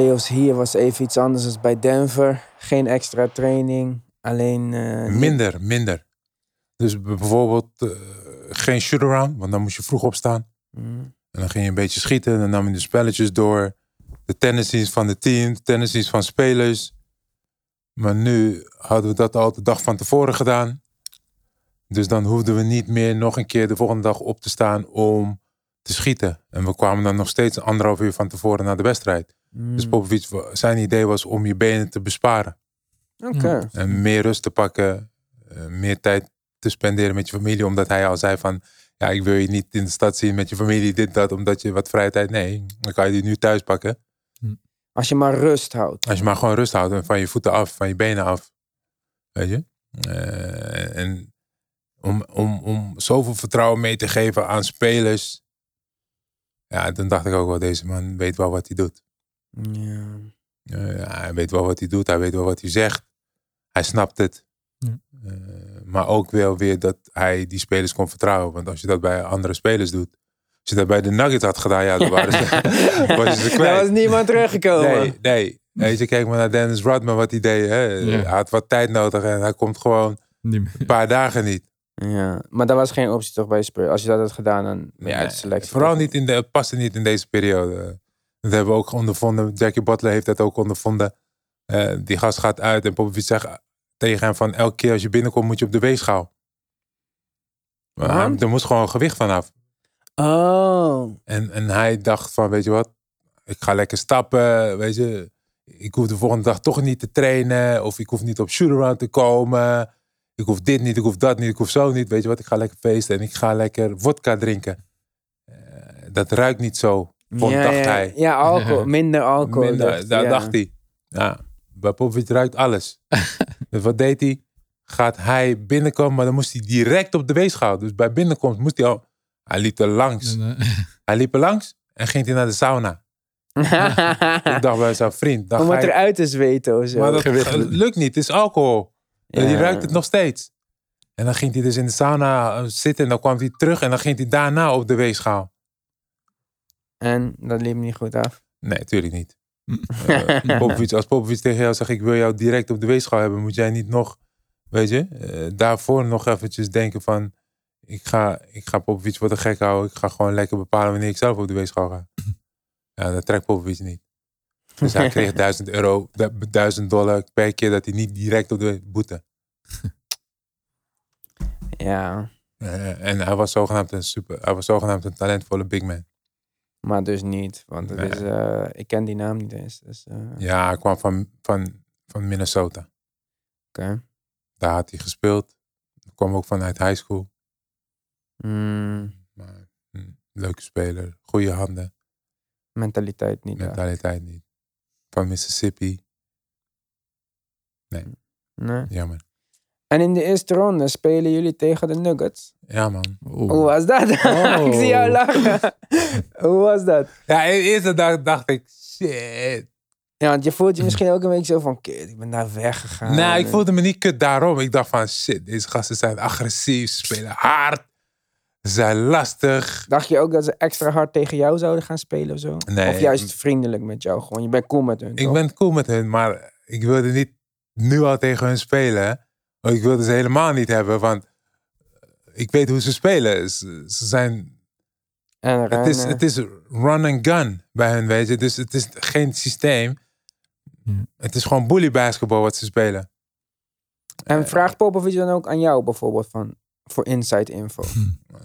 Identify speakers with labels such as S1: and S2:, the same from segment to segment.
S1: de playoffs hier was even iets anders dan bij Denver. Geen extra training. Alleen... eh,
S2: Minder, minder. Dus bijvoorbeeld eh, geen shoot-around, want dan moest je vroeg opstaan.
S1: Mm.
S2: En dan ging je een beetje schieten. Dan nam je de spelletjes door. De tendencies van het team, de tendencies van spelers. Maar nu hadden we dat al de dag van tevoren gedaan. Dus dan hoefden we niet meer nog een keer de volgende dag op te staan om te schieten. En we kwamen dan nog steeds anderhalf uur van tevoren naar de wedstrijd.
S1: Mm.
S2: Dus Popovic, zijn idee was om je benen te besparen.
S1: Oké.
S2: En meer rust te pakken. eh, meer tijd te spenderen met je familie. Omdat hij al zei van... Ja, ik wil je niet in de stad zien met je familie, dit, dat. Omdat je wat vrije tijd... Nee, dan kan je die nu thuis pakken.
S1: Als je maar rust houdt.
S2: Als je maar gewoon rust houdt. en Van je voeten af, van je benen af. Weet je? Eh, en om, om, om zoveel vertrouwen mee te geven aan spelers. Ja, dan dacht ik ook wel, deze man weet wel wat hij doet.
S1: Ja.
S2: Ja, hij weet wel wat hij doet, hij weet wel wat hij zegt. Hij snapt het.
S3: Ja.
S2: Eh, maar ook wel weer dat hij die spelers kon vertrouwen. Want als je dat bij andere spelers doet. Als je dat bij de Nuggets had gedaan, ja, dan waren ze, was ze
S1: Daar
S2: kwijt.
S1: was niemand teruggekomen.
S2: Nee, nee. Weet je, kijk maar naar Dennis Rodman, wat hij deed. Hè?
S3: Ja.
S2: Hij had wat tijd nodig en hij komt gewoon een paar dagen niet.
S1: Ja, maar dat was geen optie toch bij Spurs. Als je dat had gedaan, dan je uit de selectie.
S2: Vooral niet in de, het paste niet in deze periode. Dat hebben we ook ondervonden. Jackie Butler heeft dat ook ondervonden. Eh, die gast gaat uit en Popovic zegt tegen hem van elke keer als je binnenkomt moet je op de weegschaal. Maar hij- er moest gewoon gewicht vanaf.
S1: Oh.
S2: En, en hij dacht van weet je wat, ik ga lekker stappen. Weet je, ik hoef de volgende dag toch niet te trainen. Of ik hoef niet op shootaround te komen. Ik hoef dit niet, ik hoef dat niet, ik hoef zo niet. Weet je wat, ik ga lekker feesten en ik ga lekker vodka drinken. Eh, dat ruikt niet zo, vond,
S1: ja,
S2: dacht
S1: ja,
S2: hij.
S1: Ja, alcohol. Minder alcohol.
S2: Minder,
S1: dacht-
S2: daar
S1: ja.
S2: dacht hij. Ja, bij Popovic ruikt alles. dus wat deed hij? Gaat hij binnenkomen, maar dan moest hij direct op de weegschaal. Dus bij binnenkomst moest hij al... Hij liep er langs. Hij liep er langs en ging hij naar de sauna. Ik dacht bij zijn vriend.
S1: Om het eruit te zweten of zo.
S2: maar dat lukt niet, het is alcohol.
S1: Ja.
S2: Je ruikt het nog steeds. En dan ging hij dus in de sauna eh, zitten en dan kwam hij terug en dan ging hij daarna op de weegschaal.
S1: En dat liep niet goed af.
S2: Nee, natuurlijk niet. Eh, Popovic, als Popovic tegen jou zegt, ik wil jou direct op de weegschaal hebben, moet jij niet nog, weet je, eh, daarvoor nog eventjes denken van, ik ga, ik ga Popovic voor de gek houden, ik ga gewoon lekker bepalen wanneer ik zelf op de weegschaal ga. Ja, dat trekt Popovic niet. Dus hij kreeg 1000 euro, du- 1000 dollar per keer dat hij niet direct op de boete.
S1: Ja,
S2: Eh, en hij was zogenaamd een super, hij was zogenaamd een talentvolle big man.
S1: Maar dus niet. Want het
S2: Nee.
S1: is, eh, ik ken die naam niet eens. Dus, eh,
S2: Ja, hij kwam van, van, van Minnesota.
S1: Oké.
S2: Daar had hij gespeeld. Kwam ook vanuit high school.
S1: Mm,
S2: Maar, hm, leuke speler, goede handen,
S1: mentaliteit niet.
S2: mentaliteit niet. Van Mississippi,
S1: Nee.
S2: jammer.
S1: En in de eerste ronde spelen jullie tegen de Nuggets.
S2: Ja man.
S3: oeh.
S1: Hoe was dat? ik zie jou lachen. Hoe was dat?
S2: Ja, in de eerste dag dacht ik, shit.
S1: Ja, want je voelt je misschien ook een beetje zo van, kut, ik ben daar weggegaan.
S2: nou, ik voelde me niet kut daarom. Ik dacht van, shit, deze gasten zijn agressief, ze spelen hard. Ze zijn lastig.
S1: Dacht je ook dat ze extra hard tegen jou zouden gaan spelen of zo?
S2: Nee.
S1: Of juist vriendelijk met jou? Gewoon, je bent cool met hun,
S2: Ik
S1: toch?
S2: ben cool met hun, maar ik wilde niet nu al tegen hun spelen. Want ik wilde ze helemaal niet hebben, want ik weet hoe ze spelen. Ze, ze zijn
S1: En
S2: Het is,
S1: rennen.
S2: het is run and gun bij hen, weet je. Dus het is geen systeem.
S3: Ja.
S2: Het is gewoon bully basketbal wat ze spelen.
S1: En vraagt Popovic dan ook aan jou bijvoorbeeld van, voor inside info?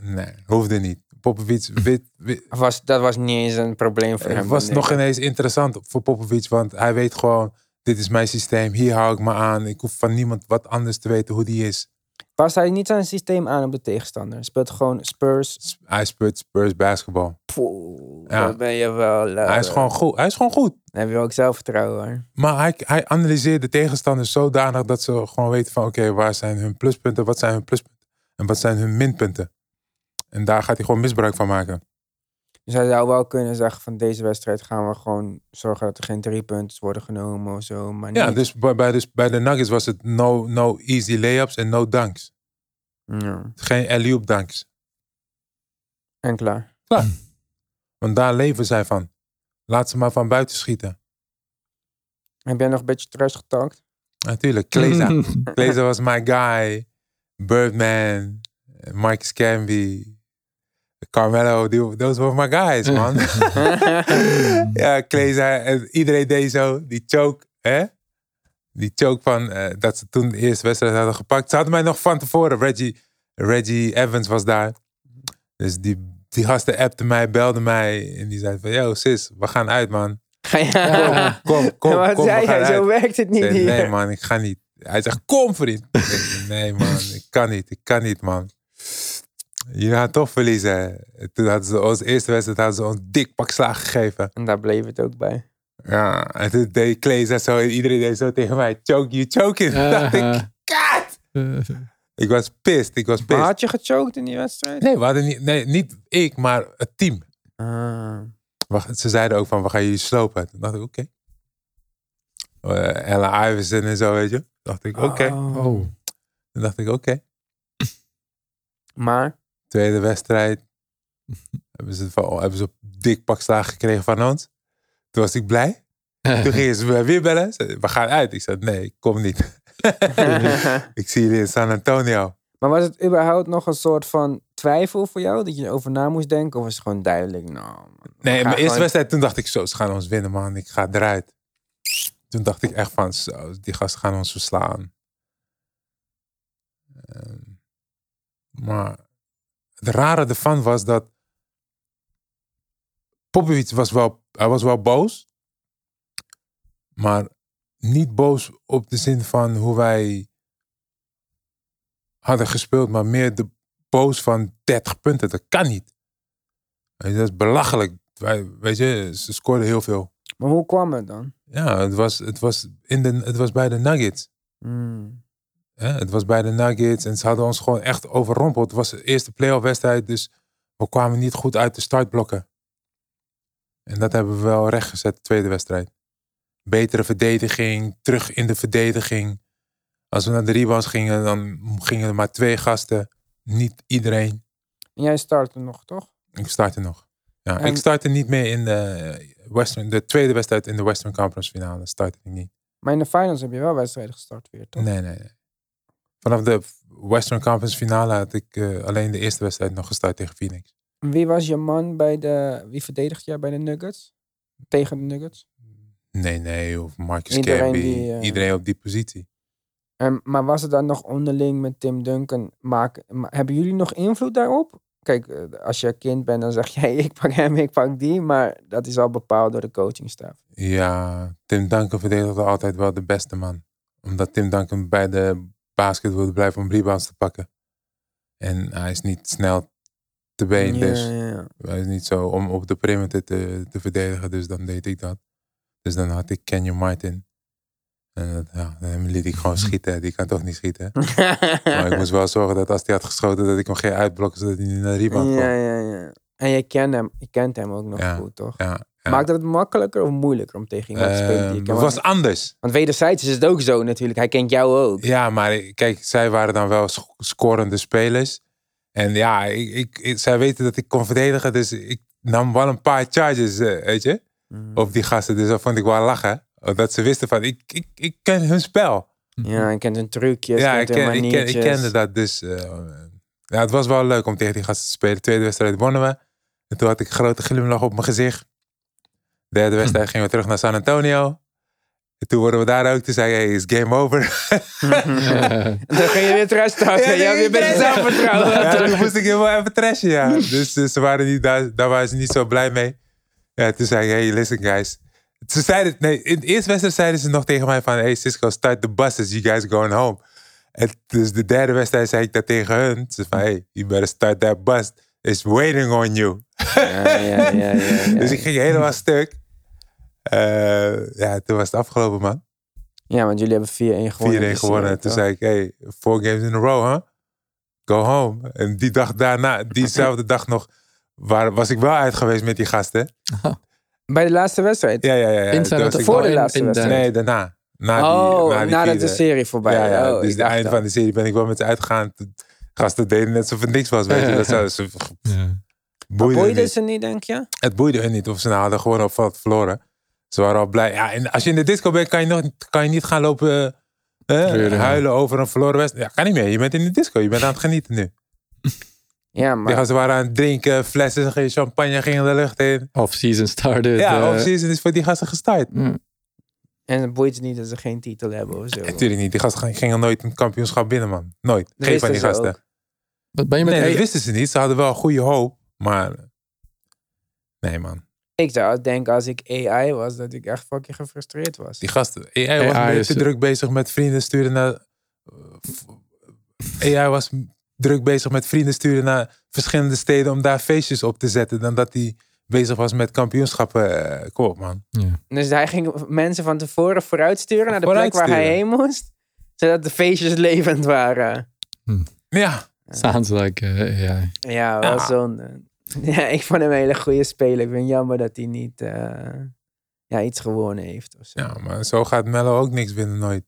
S2: Nee, hoefde niet. Popovic weet-
S1: Of was, dat was niet eens een probleem voor hem?
S2: het was nog ineens interessant voor Popovic, want hij weet gewoon, dit is mijn systeem, hier hou ik me aan. Ik hoef van niemand wat anders te weten hoe die is.
S1: Past hij niet zijn systeem aan op de tegenstander? Speelt gewoon Spurs.
S2: Hij speelt Spurs basketbal.
S1: Poeh,
S2: Ja.
S1: ben je wel... eh,
S2: Hij is gewoon goed. Hij is gewoon goed.
S1: Dan heb je ook zelfvertrouwen hoor.
S2: Maar hij, hij analyseert de tegenstanders zodanig dat ze gewoon weten van oké, waar zijn hun pluspunten, wat zijn hun pluspunten en wat zijn hun minpunten. En daar gaat hij gewoon misbruik van maken.
S1: Dus hij zou wel kunnen zeggen van deze wedstrijd gaan we gewoon zorgen dat er geen drie punten worden genomen of zo. Maar
S2: Ja,
S1: niet.
S2: dus bij, bij, de, bij de Nuggets was het no, no easy layups en no dunks.
S1: Ja,
S2: Geen alley-oop dunks.
S1: en klaar.
S2: Want daar leven zij van. Laat ze maar van buiten schieten.
S1: Heb jij nog een beetje trash getalkt?
S2: Natuurlijk, Kleza. Kleza was my guy. Birdman, Mike Scamby, Carmelo, those were my guys, man. ja, Kleza, en iedereen deed zo, die choke, hè? Die choke van, eh, dat ze toen de eerste wedstrijd hadden gepakt. Ze hadden mij nog van tevoren, Reggie, Reggie Evans was daar. Dus die, die gasten appte mij, belde mij en die zei van, yo sis, we gaan uit, man.
S1: Ja.
S2: Kom, kom,
S1: Wat
S2: kom,
S1: zei? Zo werkt het niet
S2: zei,
S1: hier.
S2: nee man, ik ga niet. Hij zegt, kom vriend. Nee man, ik kan niet, ik kan niet man. Je gaat toch verliezen. En Toen hadden ze ons eerste wedstrijd hadden ze ons dik pak slaag gegeven.
S1: En daar bleef het ook bij.
S2: Ja, en toen deed Klees zo en iedereen deed zo tegen mij, choke you, choke it. Toen dacht ik, kat! Ik was pissed, ik was
S1: Maar
S2: pissed.
S1: had je gechoked in die wedstrijd?
S2: Nee, we hadden niet, nee, niet ik, maar het team.
S1: Ah.
S2: We- Ze zeiden ook van, we gaan jullie slopen. Toen dacht ik, oké. Eh, Ella Iverson en zo, weet je. Toen dacht ik, oké.
S1: Oh.
S3: Oh.
S2: Toen dacht ik, oké.
S1: Maar,
S2: Tweede wedstrijd. hebben, ze van, hebben ze een dik pak slaag gekregen van ons. Toen was ik blij. Toen gingen ze me weer bellen. Ze- We gaan uit. Ik zei, nee, ik kom niet. ik zie jullie in San Antonio.
S1: maar was het überhaupt nog een soort van twijfel voor jou? Dat je erover na moest denken? Of was het gewoon duidelijk? Nou, man,
S2: Nee, mijn eerste
S1: gewoon-
S2: wedstrijd, toen dacht ik zo, ze gaan ons winnen, man. Ik ga eruit. Toen dacht ik echt van, zo, die gasten gaan ons verslaan. Ehm, maar het rare ervan was dat Popovic was wel, hij was wel boos. Maar niet boos op de zin van hoe wij hadden gespeeld, maar meer de boos van 30 punten. Dat kan niet. Dat is belachelijk. Wij, weet je, ze scoorden heel veel.
S1: Maar hoe kwam het dan?
S2: Ja, het was, het was, in de, het was bij de Nuggets.
S1: Hmm.
S2: Hè? Het was bij de Nuggets en ze hadden ons gewoon echt overrompeld. Het was de eerste playoff wedstrijd, dus we kwamen niet goed uit de startblokken. En dat hebben we wel rechtgezet, de tweede wedstrijd. Betere verdediging, terug in de verdediging. Als we naar de rebounds gingen, dan gingen er maar twee gasten. Niet iedereen.
S1: En jij startte nog, toch?
S2: Ik startte nog. Ja,
S1: En-
S2: ik startte niet meer in de, Western, de tweede wedstrijd in de Western Conference finale. Startte ik niet.
S1: Maar in de finals heb je wel wedstrijden gestart weer, toch?
S2: Nee, nee, nee. Vanaf de Western Conference finale had ik eh, alleen de eerste wedstrijd nog gestart tegen Phoenix.
S1: Wie was je man bij de... Wie verdedigt jij bij de Nuggets? Tegen de Nuggets?
S2: Nee, nee, of Marcus
S1: Iedereen
S2: Camby.
S1: die, eh,
S2: Iedereen op die positie.
S1: En, maar was het dan nog onderling met Tim Duncan? Maken, ma- hebben jullie nog invloed daarop? Kijk, eh, als je kind bent, dan zeg jij ik pak hem, ik pak die. Maar dat is al bepaald door de coachingstaf.
S2: Ja, Tim Duncan verdedigde altijd wel de beste man. Omdat Tim Duncan bij de basket wilde blijven om rebounds te pakken. En hij is niet snel te been,
S1: Ja,
S2: dus
S1: ja, ja.
S2: hij is niet zo om op de perimeter te, te verdedigen. Dus dan deed ik dat. Dus dan had ik Kenyon Martin. En dat, ja, dan liet ik gewoon schieten. Die kan toch niet schieten. Maar ik moest wel zorgen dat als hij had geschoten, dat ik hem ging uitblokken, zodat hij niet naar de rebound kwam.
S1: ja, ja, ja. En je kent hem, je kent hem ook nog goed, toch?
S2: Ja, ja.
S1: Maakt het makkelijker of moeilijker om tegen iemand te spelen die je
S2: Ehm, het was anders.
S1: want wederzijds is het ook zo natuurlijk. Hij kent jou ook.
S2: Ja, maar kijk, zij waren dan wel sc- scorende spelers. En ja, ik, ik, ik- zij weten dat ik kon verdedigen, dus ik nam wel een paar charges, eh, weet je,
S1: Mm.
S2: op die gasten. Dus dat vond ik wel lachen. Dat ze wisten van, ik, ik, ik ken hun spel.
S1: Ja, hij kent hun trucjes,
S2: ja, ik, ken, ik, ken, ik kende dat. Dus eh, ja, het was wel leuk om tegen die gasten te spelen. Tweede wedstrijd wonnen we. En toen had ik een grote glimlach op mijn gezicht. Derde wedstrijd gingen we terug naar San Antonio. En toen worden we daar ook. Toen zei hij, hey, is game over.
S1: Dan ging je weer terug starten.
S2: Ja,
S1: je zelfvertrouwen.
S2: Ja, toen moest ik heel even trashen, ja. Dus eh, ze waren niet, daar, daar waren ze niet zo blij mee. Ja, toen zei ik, hey, listen guys. Ze zeiden, nee, in de eerste wedstrijd zeiden ze nog tegen mij van, hey Cisco, start the buses, you guys going home. En dus de derde wedstrijd zei ik dat tegen hun. Ze van, hey, you better start that bus. It's waiting on you.
S1: Ja, ja, ja, ja, ja.
S2: Dus ik ging helemaal stuk. Eh, ja, toen was het afgelopen, man.
S1: Ja, want jullie hebben 4-1 gewonnen.
S2: 4-1
S1: die
S2: gewonnen.
S1: serie,
S2: Toen zei ik, hey, four games in a row, huh? Go home. En die dag daarna, diezelfde dag nog, waar, was ik wel uit geweest met die gasten.
S1: Bij de laatste wedstrijd?
S2: Ja, ja, ja. ja.
S3: In San
S2: Toen was ik
S1: Voor de laatste
S3: in-
S1: wedstrijd.
S2: Nee, daarna. Na die,
S1: oh,
S2: na die
S1: nadat de serie voorbij
S2: Ja, ja.
S1: Oh,
S2: dus het
S1: dacht
S2: eind
S1: dat.
S2: van de serie ben ik wel met ze uitgegaan. De Gasten deden net alsof er niks was, weet je. Dat ze, ze
S3: Ja.
S2: Boeide
S1: Boeide
S2: niet.
S1: ze niet, denk je?
S2: Het boeide hun niet of ze nou hadden gewoon op wat verloren. Ze waren al blij. Ja, en als je in de disco bent, kan je, nog, kan je niet gaan lopen eh,
S3: Treuren.
S2: huilen over een verloren wedstrijd. Ja, kan niet meer. Je bent in de disco. Je bent aan het genieten nu.
S1: Ja,
S2: Die
S1: maar
S2: gasten waren aan het drinken. Flessen champagne gingen de lucht in.
S3: Off-season started.
S2: Ja,
S3: eh,
S2: off-season is voor die gasten gestart.
S3: mm.
S1: en het boeit ze niet dat ze geen titel hebben of zo.
S2: Natuurlijk niet. Die gasten gingen nooit een kampioenschap binnen, man. Nooit. Geen van die
S1: ze
S2: gasten.
S3: Wat ben je met
S2: Nee, dat wisten ze niet. Ze hadden wel een goede hoop. Maar... Nee, man.
S1: Ik zou denken als ik AI was, dat ik echt fucking gefrustreerd was.
S2: Die gasten. AI was
S3: AI is-
S2: te druk bezig met vrienden sturen naar... AI was druk bezig met vrienden sturen naar verschillende steden om daar feestjes op te zetten. Dan dat hij bezig was met kampioenschappen. Eh, Kom op, man.
S3: Ja.
S1: Dus hij ging mensen van tevoren vooruitsturen naar de plek waar hij heen moest. Zodat de feestjes levend waren.
S2: Ja,
S3: Sounds like eh, AI.
S1: Ja, wel
S2: Ja.
S1: zonde. Ja, ik vond hem een hele goede speler. Ik vind het jammer dat hij niet eh, ja, iets gewonnen heeft. Of zo.
S2: ja, maar zo gaat Mello ook niks winnen nooit.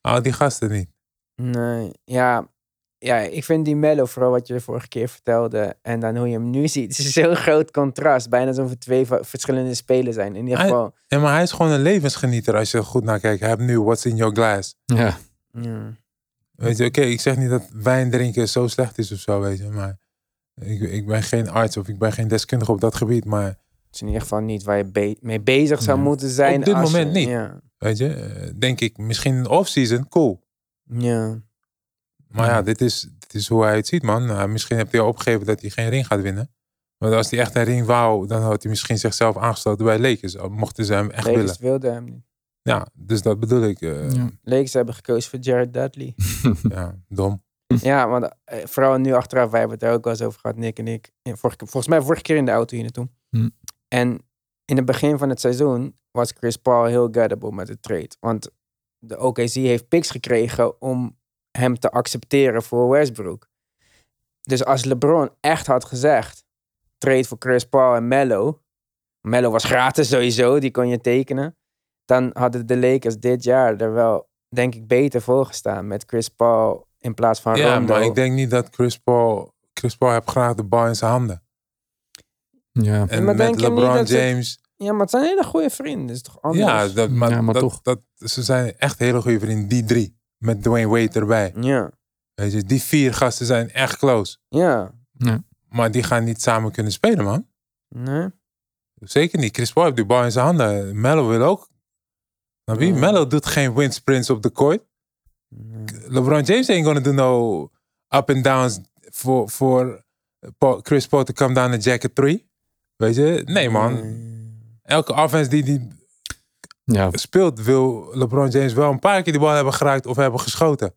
S2: Al die gasten niet.
S1: Nee, ja, ja, ik vind die Mello, vooral wat je de vorige keer vertelde. En dan hoe je hem nu ziet. Het is zo'n groot contrast. Bijna alsof het twee verschillende spelers zijn. In ieder
S2: Hij-
S1: geval.
S2: Ja, maar hij is gewoon een levensgenieter als je er goed naar kijkt. Hij heeft nu What's in Your Glass.
S3: Ja.
S1: Ja.
S2: Weet je, oké, ik zeg niet dat wijn drinken zo slecht is of zo, weet je. Maar ik, ik ben geen arts of ik ben geen deskundige op dat gebied. Maar
S1: Het is in ieder geval niet waar je be- mee bezig zou moeten zijn.
S2: Op dit
S1: als
S2: moment
S1: je-
S2: niet.
S1: Ja.
S2: weet je, eh, denk ik, misschien een off-season, cool.
S1: ja.
S2: Maar ja, dit is, dit is hoe hij het ziet, man. Nou, misschien heeft hij al opgegeven dat hij geen ring gaat winnen. Maar als hij echt een ring wou, dan had hij misschien zichzelf aangesloten bij Lakers. Mochten ze hem echt willen.
S1: Lakers wilde hem niet.
S2: Ja, dus dat bedoel ik. eh,
S3: Ja.
S1: Lakers hebben gekozen voor Jared Dudley.
S2: ja, dom.
S1: ja, want eh, vooral nu achteraf, wij hebben het er ook wel eens over gehad, Nick en ik. En vorige, volgens mij vorige keer in de auto hier naartoe.
S3: Hm.
S1: En in het begin van het seizoen was Chris Paul heel gettable met de trade. Want de OKC heeft picks gekregen om hem te accepteren voor Westbrook. Dus als LeBron echt had gezegd, trade voor Chris Paul en Melo. Melo was gratis sowieso, die kon je tekenen. Dan hadden de Lakers dit jaar er wel, denk ik, beter voor gestaan met Chris Paul in plaats van
S2: Ja,
S1: Rondo.
S2: maar ik denk niet dat Chris Paul... Chris Paul heeft graag de bal in zijn handen.
S3: Ja.
S2: En
S1: maar
S2: met LeBron James...
S1: Ja, maar het zijn hele goede vrienden, dat is toch anders?
S2: Ja, dat, maar,
S3: Ja, maar
S2: dat,
S3: toch.
S2: Dat, ze zijn echt hele goede vrienden, die drie. Met Dwayne Wade erbij.
S1: ja,
S2: Weet je, die vier gasten zijn echt close.
S1: ja.
S2: Maar die gaan niet samen kunnen spelen, man.
S1: Nee.
S2: Zeker niet. Chris Paul heeft die bal in zijn handen. Melo wil ook. Maar wie? Melo doet geen wind sprints op de court. LeBron James ain't gonna do no up and downs voor voor Chris Paul to come down the jacket three. Weet je? Nee, man. Elke offense die die
S3: ja.
S2: speelt, wil LeBron James wel een paar keer die bal hebben geraakt of hebben geschoten.
S3: Ik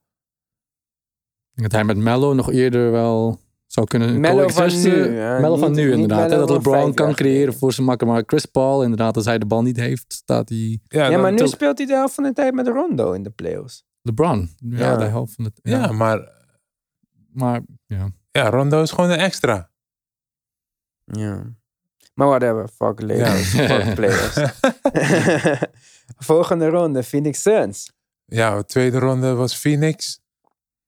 S3: denk dat hij met Mello nog eerder wel zou kunnen
S1: Mello van
S3: coexisten.
S1: nu?
S3: Mello van
S1: Niet-
S3: nu inderdaad. hè, dat LeBron kan creëren voor zijn makker. Maar Chris Paul, inderdaad, als hij de bal niet heeft, staat hij
S2: Ja,
S1: Ja, maar nu speelt hij de helft van de tijd met Rondo in de playoffs.
S3: LeBron. Ja,
S1: Ja.
S3: de helft van het.
S2: ja,
S3: Ja,
S2: maar
S3: maar ja.
S2: ja, Rondo is gewoon een extra.
S1: Ja. Maar whatever, fuck Lakers,
S3: Ja.
S1: fuck players. Volgende ronde, Phoenix Suns.
S2: Ja, de tweede ronde was Phoenix.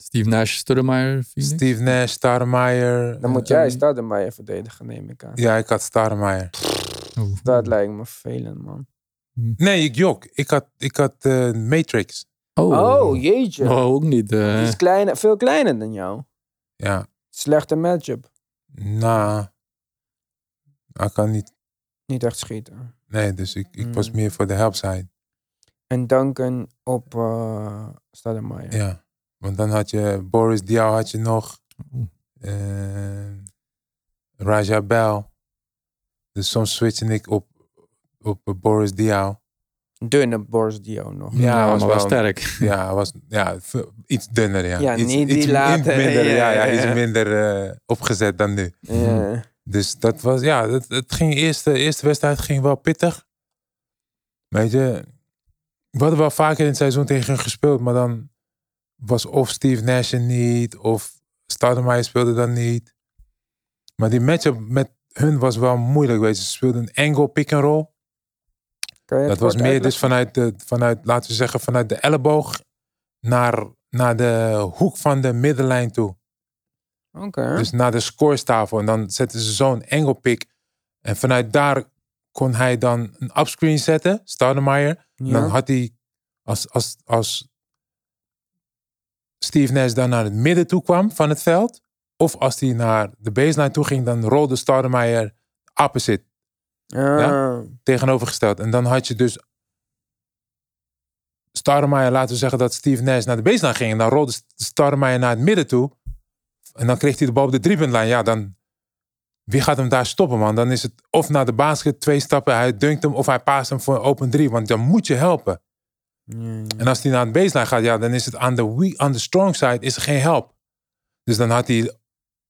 S3: Steve Nash, Stoudemire, Phoenix.
S2: Steve Nash, Starmeyer.
S1: Dan moet jij starten bij je verdedigen, neem ik aan.
S2: Ja, ik had Starmeyer.
S3: Oeh.
S1: Dat lijkt me vervelend, man.
S2: Nee, ik jok. Ik had, ik had eh, Matrix.
S3: Oh,
S1: Oh, jeetje.
S3: Oh, ook niet. eh.
S1: Die is kleiner, veel kleiner dan jou.
S2: Ja,
S1: Slechte matchup.
S2: nou. Ik kan niet.
S1: Niet echt schieten.
S2: Nee, dus ik, ik was
S1: Mm.
S2: meer voor de helpside.
S1: En Duncan op uh, Stoudemire.
S2: Ja. Want dan had je Boris Diaw had je nog. Eh, Raja Bell. Dus soms switchte ik op, op Boris Diaw.
S1: Dunne Boris Dio nog.
S2: Ja,
S3: Ja,
S2: was
S3: maar wel sterk.
S2: Ja, was ja, iets dunner. Ja,
S1: Ja,
S2: iets,
S1: niet die
S2: iets,
S1: late-
S2: iets minder,
S1: ja,
S2: ja, ja,
S1: ja,
S2: iets minder eh, opgezet dan nu.
S1: Ja.
S2: Dus dat was, ja, het, het ging eerste, eerste wedstrijd ging wel pittig. Weet je, we hadden wel vaker in het seizoen tegen gespeeld, maar dan was of Steve Nash er niet, of Stoudemire speelde dan niet. Maar die matchup met hun was wel moeilijk, weet je. Ze speelden een angle pick and roll. Dat was meer
S1: uitleggen?
S2: dus vanuit, de, vanuit, laten we zeggen, vanuit de elleboog naar, naar de hoek van de middenlijn toe.
S1: Oké.
S2: Dus naar de scorestafel. En dan zetten ze zo'n angle pick. En vanuit daar kon hij dan een upscreen zetten, Stoudemire.
S1: Ja.
S2: Dan had hij, als, als, als Steve Nash dan naar het midden toe kwam van het veld, of als hij naar de baseline toe ging, dan rolde Stoudemire opposite,
S1: Ah.
S2: tegenovergesteld. En dan had je dus Stoudemire, laten we zeggen dat Steve Nash naar de baseline ging, en dan rolde Stoudemire naar het midden toe, en dan kreeg hij de bal op de driepuntlijn. Ja, dan wie gaat hem daar stoppen, man? Dan is het of naar de basket, twee stappen, hij dunkt hem, of hij paast hem voor een open drie, want dan moet je helpen. En als hij naar het baseline gaat, ja, dan is het aan de, weak, aan de strong side is er geen help. Dus dan had hij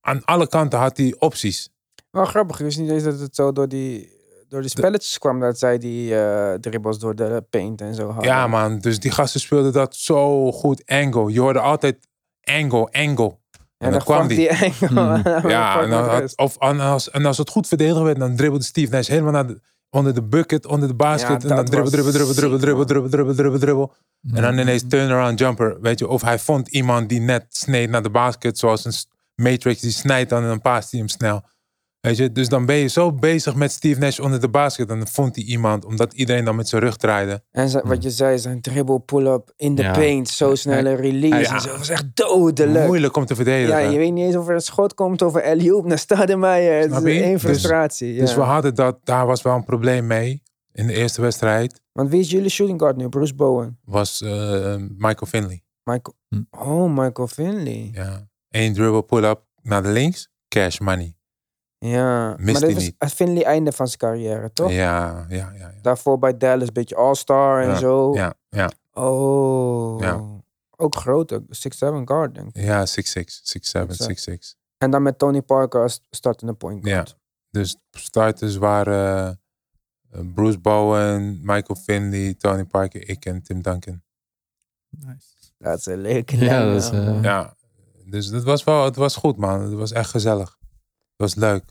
S2: aan alle kanten had hij opties.
S1: Wel grappig, ik wist niet eens dat het zo door die, door die spelletjes kwam dat zij die eh dribbles door de paint en zo hadden.
S2: Ja, man. Dus die gasten speelden dat zo goed. Angle. Je hoorde altijd angle, angle.
S1: En,
S2: dan kwam die.
S1: die engel.
S2: Mm. Ja, en, dan had- of, en, als, en als het goed verdedigd werd, dan dribbelde Steve Nash helemaal naar de, onder de bucket, onder de basket.
S1: Ja,
S2: en dan dribbel, dribbel, dribbel, dribbel, dribbel, dribbel, dribbel, dribbel, dribbel. En dan
S3: Mm.
S2: ineens turnaround jumper. Weet je, of hij vond iemand die net sneed naar de basket, zoals een Matrix, die snijdt dan en dan paast hij hem snel. Weet je, dus dan ben je zo bezig met Steve Nash onder de basket. En dan vond hij iemand, omdat iedereen dan met zijn rug draaide.
S1: En zijn- wat je zei, zijn dribble pull-up in de
S3: Ja.
S1: paint, zo snelle release.
S2: Ja.
S1: en zo. Dat was echt dodelijk.
S2: Moeilijk om te
S1: Ja,
S2: verdedigen.
S1: je weet niet eens of er een schot komt over Eliop naar Stademeyer. Het
S2: Snap
S1: is één
S2: Dus-
S1: frustratie. ja.
S2: Dus we hadden dat, daar was wel een probleem mee. In de eerste wedstrijd
S1: Want wie is jullie shooting guard nu? Bruce Bowen.
S2: was eh, Michael Finley.
S1: Michael.
S3: Hm.
S1: Oh, Michael Finley.
S2: Ja. Eén dribble pull-up naar de links, cash money.
S1: Ja.
S2: Mist
S1: maar dit was
S2: niet.
S1: het Finley einde van zijn carrière, toch?
S2: Ja, ja, ja. Ja,
S1: Daarvoor bij Dallas een beetje all-star en
S2: Ja,
S1: zo.
S2: ja, ja.
S1: Oh.
S2: Ja.
S1: Ook groot, ook. 6'7 guard, denk ik.
S2: ja 6'6, 6'7, 6'6.
S1: En dan met Tony Parker als startende point guard.
S2: Dus starters waren eh, Bruce Bowen, Michael Finley, Tony Parker, ik en Tim Duncan.
S3: Nice.
S1: Dat is een leuke
S3: Ja, dat is, eh,
S2: Ja, dus het was wel, het was goed man. Het was echt gezellig. Was leuk.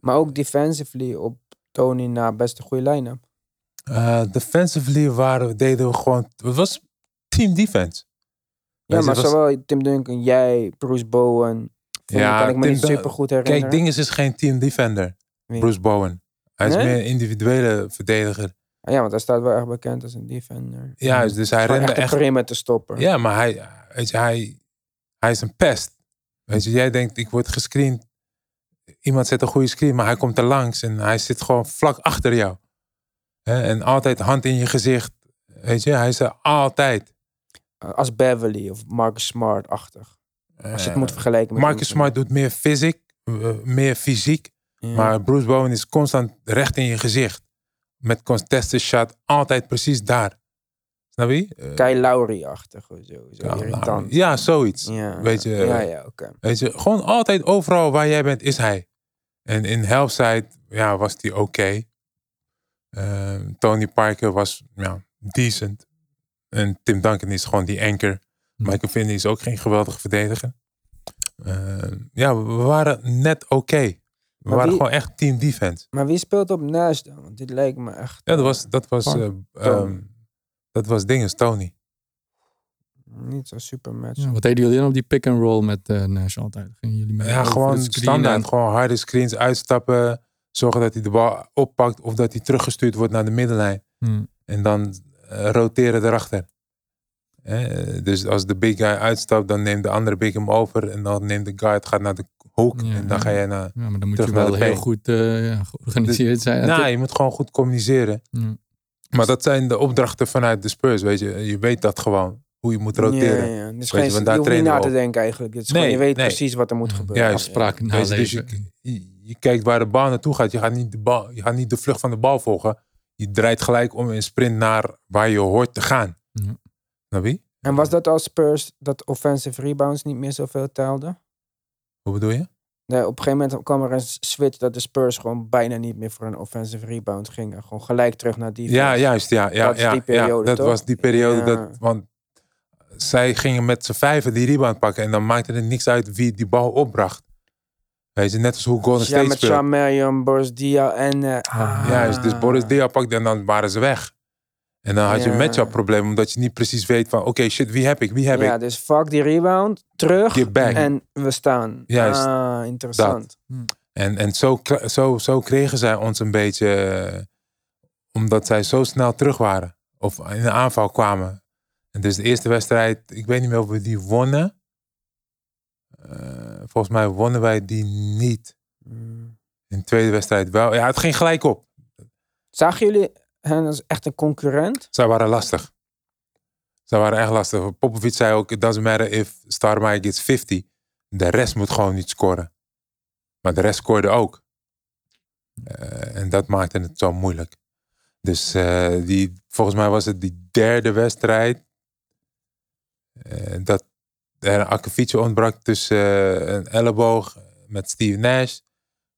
S1: Maar ook defensively op Tony na best een goede line-up.
S2: Eh, defensively waren, deden we gewoon, het was team defense.
S1: Ja, maar
S2: was-
S1: zowel Tim Duncan, jij, Bruce Bowen. Ja, kan ik me
S2: Tim
S1: niet super goed herinneren.
S2: Kijk, Dinges is geen team defender.
S1: Wie?
S2: Bruce Bowen. Hij is meer een individuele verdediger.
S1: Ah, Ja, want hij staat wel echt bekend als een defender.
S2: Ja, dus hij
S1: Gewoon
S2: rende
S1: echt een
S2: echt.
S1: perimeter stopper.
S2: Ja, maar hij, weet je, hij, hij is een pest. Weet je, jij denkt, ik word gescreend. Iemand zet een goede screen, maar hij komt er langs en hij zit gewoon vlak achter jou. En altijd hand in je gezicht. Weet je, hij is er altijd.
S1: Als Beverly of Marcus Smart-achtig. Als je het moet
S2: Eh,
S1: vergelijken met
S2: Marcus Smart doet meer fysiek, eh, meer fysiek.
S1: Ja.
S2: Maar Bruce Bowen is constant recht in je gezicht. Met contested shot, altijd precies daar. Snap je? Eh,
S1: Kyle Lowry-achtig of zo. zo
S2: ja,
S1: irritant.
S2: ja, zoiets.
S1: Ja,
S2: Weet je,
S1: Ja, ja, oké.
S2: Weet je, gewoon altijd overal waar jij bent, is hij. En in Helpside, ja, was hij oké. Ehm, Tony Parker was, ja, decent. En Tim Duncan is gewoon die anker. Michael Finney is ook geen geweldige verdediger. Ehm, ja, we waren net oké. We
S1: Maar
S2: waren
S1: wie-
S2: gewoon echt team defense.
S1: Maar wie speelt op Nash dan? Want dit lijkt me echt...
S2: Ja, dat was, dat was, eh, ehm, dat was dinges, Tony.
S1: Niet zo super match.
S3: Ja, wat deden jullie dan op die pick and roll met eh Nash altijd? Gingen jullie met
S2: Ja, gewoon standaard.
S3: en-
S2: Gewoon harde screens uitstappen. Zorgen dat hij de bal oppakt of dat hij teruggestuurd wordt naar de middenlijn.
S3: Hm.
S2: En dan eh, roteren erachter. Eh, dus als de big guy uitstapt, dan neemt de andere big hem over. En dan neemt de guard gaat naar de hoek.
S3: Ja,
S2: en dan ga je naar...
S3: Ja, maar dan moet je wel
S2: de
S3: heel goed eh, ja, georganiseerd zijn.
S2: nou, je moet gewoon goed communiceren.
S3: Hm.
S2: Maar dat zijn de opdrachten vanuit de Spurs, weet je. Je weet dat gewoon, hoe je moet roteren.
S1: Ja, ja. Dus
S2: Weet je,
S1: geen,
S2: want
S1: je hoeft niet na te denken eigenlijk. Het is
S2: Nee,
S1: gewoon, je weet
S2: nee.
S1: precies wat er moet gebeuren.
S3: Afspraken
S2: Weet je, dus je, kijkt waar de bal naartoe gaat. Je gaat, niet de bal, je gaat niet de vlucht van de bal volgen. Je draait gelijk om in sprint naar waar je hoort te gaan.
S3: Ja.
S2: Snap je?
S1: En was dat als Spurs dat offensive rebounds niet meer zoveel telden?
S2: Hoe bedoel je?
S1: Nee, op een gegeven moment kwam er een switch dat de Spurs gewoon bijna niet meer voor een offensive rebound gingen. Gewoon gelijk terug naar defense.
S2: Ja, juist. Ja, ja,
S1: Dat
S2: ja,
S1: die periode,
S2: ja, dat
S1: toch?
S2: was die periode.
S1: Ja.
S2: Dat, want zij gingen met z'n vijven die rebound pakken. En dan maakte het niks uit wie die bal opbracht. Weet je, net als hoe Golden
S1: ja,
S2: State
S1: met
S2: speelt.
S1: Sean Marion, Boris Dia en... eh,
S3: Ah.
S2: Juist, dus Boris Dia pakte en dan waren ze weg. En dan had je
S1: Ja.
S2: een matchup probleem. Omdat je niet precies weet van... Oké, shit, wie heb ik? Wie heb
S1: Ja,
S2: ik?
S1: dus fuck die rebound, terug en we staan.
S2: Juist.
S1: Ah, interessant.
S2: En, en zo, zo, zo kregen zij ons een beetje... omdat zij zo snel terug waren. Of in de aanval kwamen. En dus de eerste wedstrijd, ik weet niet meer of we die wonnen. Eh, volgens mij wonnen wij die niet.
S1: Mm.
S2: In de tweede wedstrijd wel. Ja, het ging gelijk op.
S1: Zagen jullie hen als echt een concurrent?
S2: Zij waren lastig. Zij waren echt lastig. Popovic zei ook, it doesn't matter if Starmaier gets 50. De rest moet gewoon niet scoren. Maar de rest scoorde ook. Eh, en dat maakte het zo moeilijk. Dus eh, die, volgens mij was het die derde wedstrijd. eh, dat er een akkefietje ontbrak tussen eh, een elleboog met Steve Nash.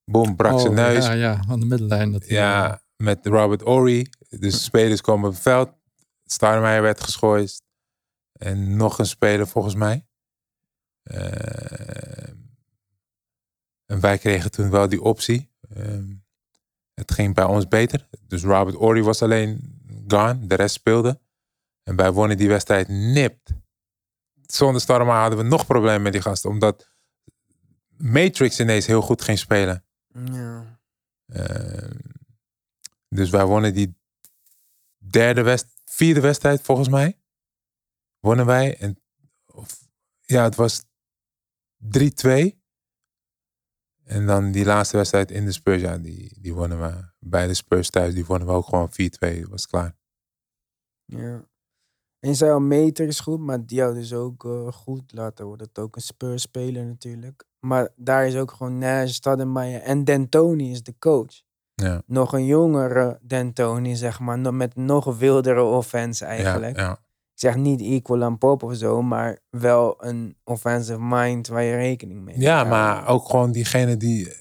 S2: Boom, brak zijn
S3: Oh,
S2: neus.
S3: Ja, ja, aan de middenlijn. Dat,
S2: Ja, met Robert Ory. Dus spelers komen op het veld. Starmaier werd geschooid. En nog een speler volgens mij. Eh, en wij kregen toen wel die optie. Ehm, het ging bij ons beter. Dus Robert Ory was alleen gone. De rest speelde. En wij wonnen die wedstrijd nipt. Zonder Starmaier hadden we nog problemen met die gasten. Omdat Matrix ineens heel goed ging spelen.
S1: Ja.
S2: Ehm, dus wij wonnen die derde west, vierde wedstrijd volgens mij. Wonnen wij. En, ja, het was 3-2. En dan die laatste wedstrijd in de Spurs, ja, die, die wonnen we. Bij de Spurs thuis, die wonnen we ook gewoon 4-2. was klaar.
S1: ja. En je zei al, Meter is goed, maar die had dus ook eh, goed. Later wordt het ook een Spurs-speler natuurlijk. Maar daar is ook gewoon Nash, Stademaier en D'Antoni is de coach.
S2: Ja,
S1: Nog een jongere D'Antoni, zeg maar, met nog een wildere offense eigenlijk.
S2: ja, ja.
S1: Ik zeg niet equal aan Pop of zo, maar wel een offensive mind waar je rekening mee
S2: ja, maar ook gewoon diegene die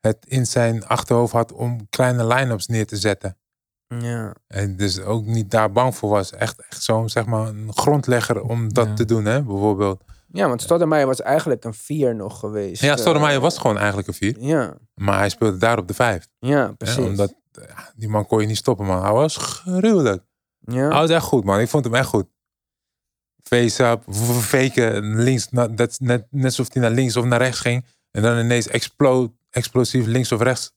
S2: het in zijn achterhoofd had om kleine line-ups neer te zetten.
S1: Ja,
S2: En dus ook niet daar bang voor was. Echt, echt zo'n zeg maar een grondlegger om dat
S3: Ja.
S2: te doen, hè? Bijvoorbeeld.
S1: Ja want Stademaier was eigenlijk een vier nog geweest.
S2: Ja,
S1: eh,
S2: Stoudemire was gewoon eigenlijk een vier.
S1: Ja,
S2: Maar hij speelde daar op de vijf.
S1: ja precies.
S2: Omdat ja, die man kon je niet stoppen, man. Hij was gruwelijk.
S1: ja.
S2: Hij was echt goed, man. Ik vond hem echt goed. Face-up, faken, links, dat net, net alsof hij naar links of naar rechts ging. En dan ineens explo explosief links of rechts.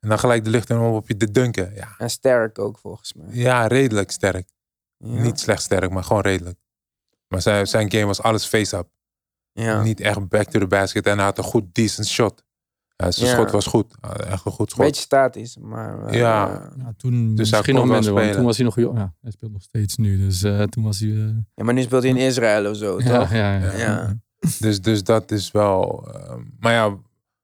S2: En dan gelijk de lucht in om op je te dunken. Ja,
S1: En sterk ook volgens mij.
S2: ja redelijk sterk.
S1: Ja.
S2: Niet slecht sterk, maar gewoon redelijk. Maar zijn, zijn game was alles face-up.
S1: ja.
S2: Niet echt back to the basket. En hij had een goed decent shot. Ja, zijn
S1: Ja.
S2: schot was goed. Echt een goed schot.
S1: Beetje statisch, maar...
S2: Ja.
S1: eh,
S3: ja, toen
S2: Dus hij
S3: misschien
S2: kon
S3: nog
S2: wel
S3: minder, want toen was hij nog jong. Ja, hij speelt nog steeds nu. Dus eh, toen was hij... eh,
S1: ja, maar nu speelt hij in Israël of zo,
S3: ja,
S1: toch?
S3: ja, ja,
S1: Ja.
S2: Dus, dus dat is wel. ehm, maar ja,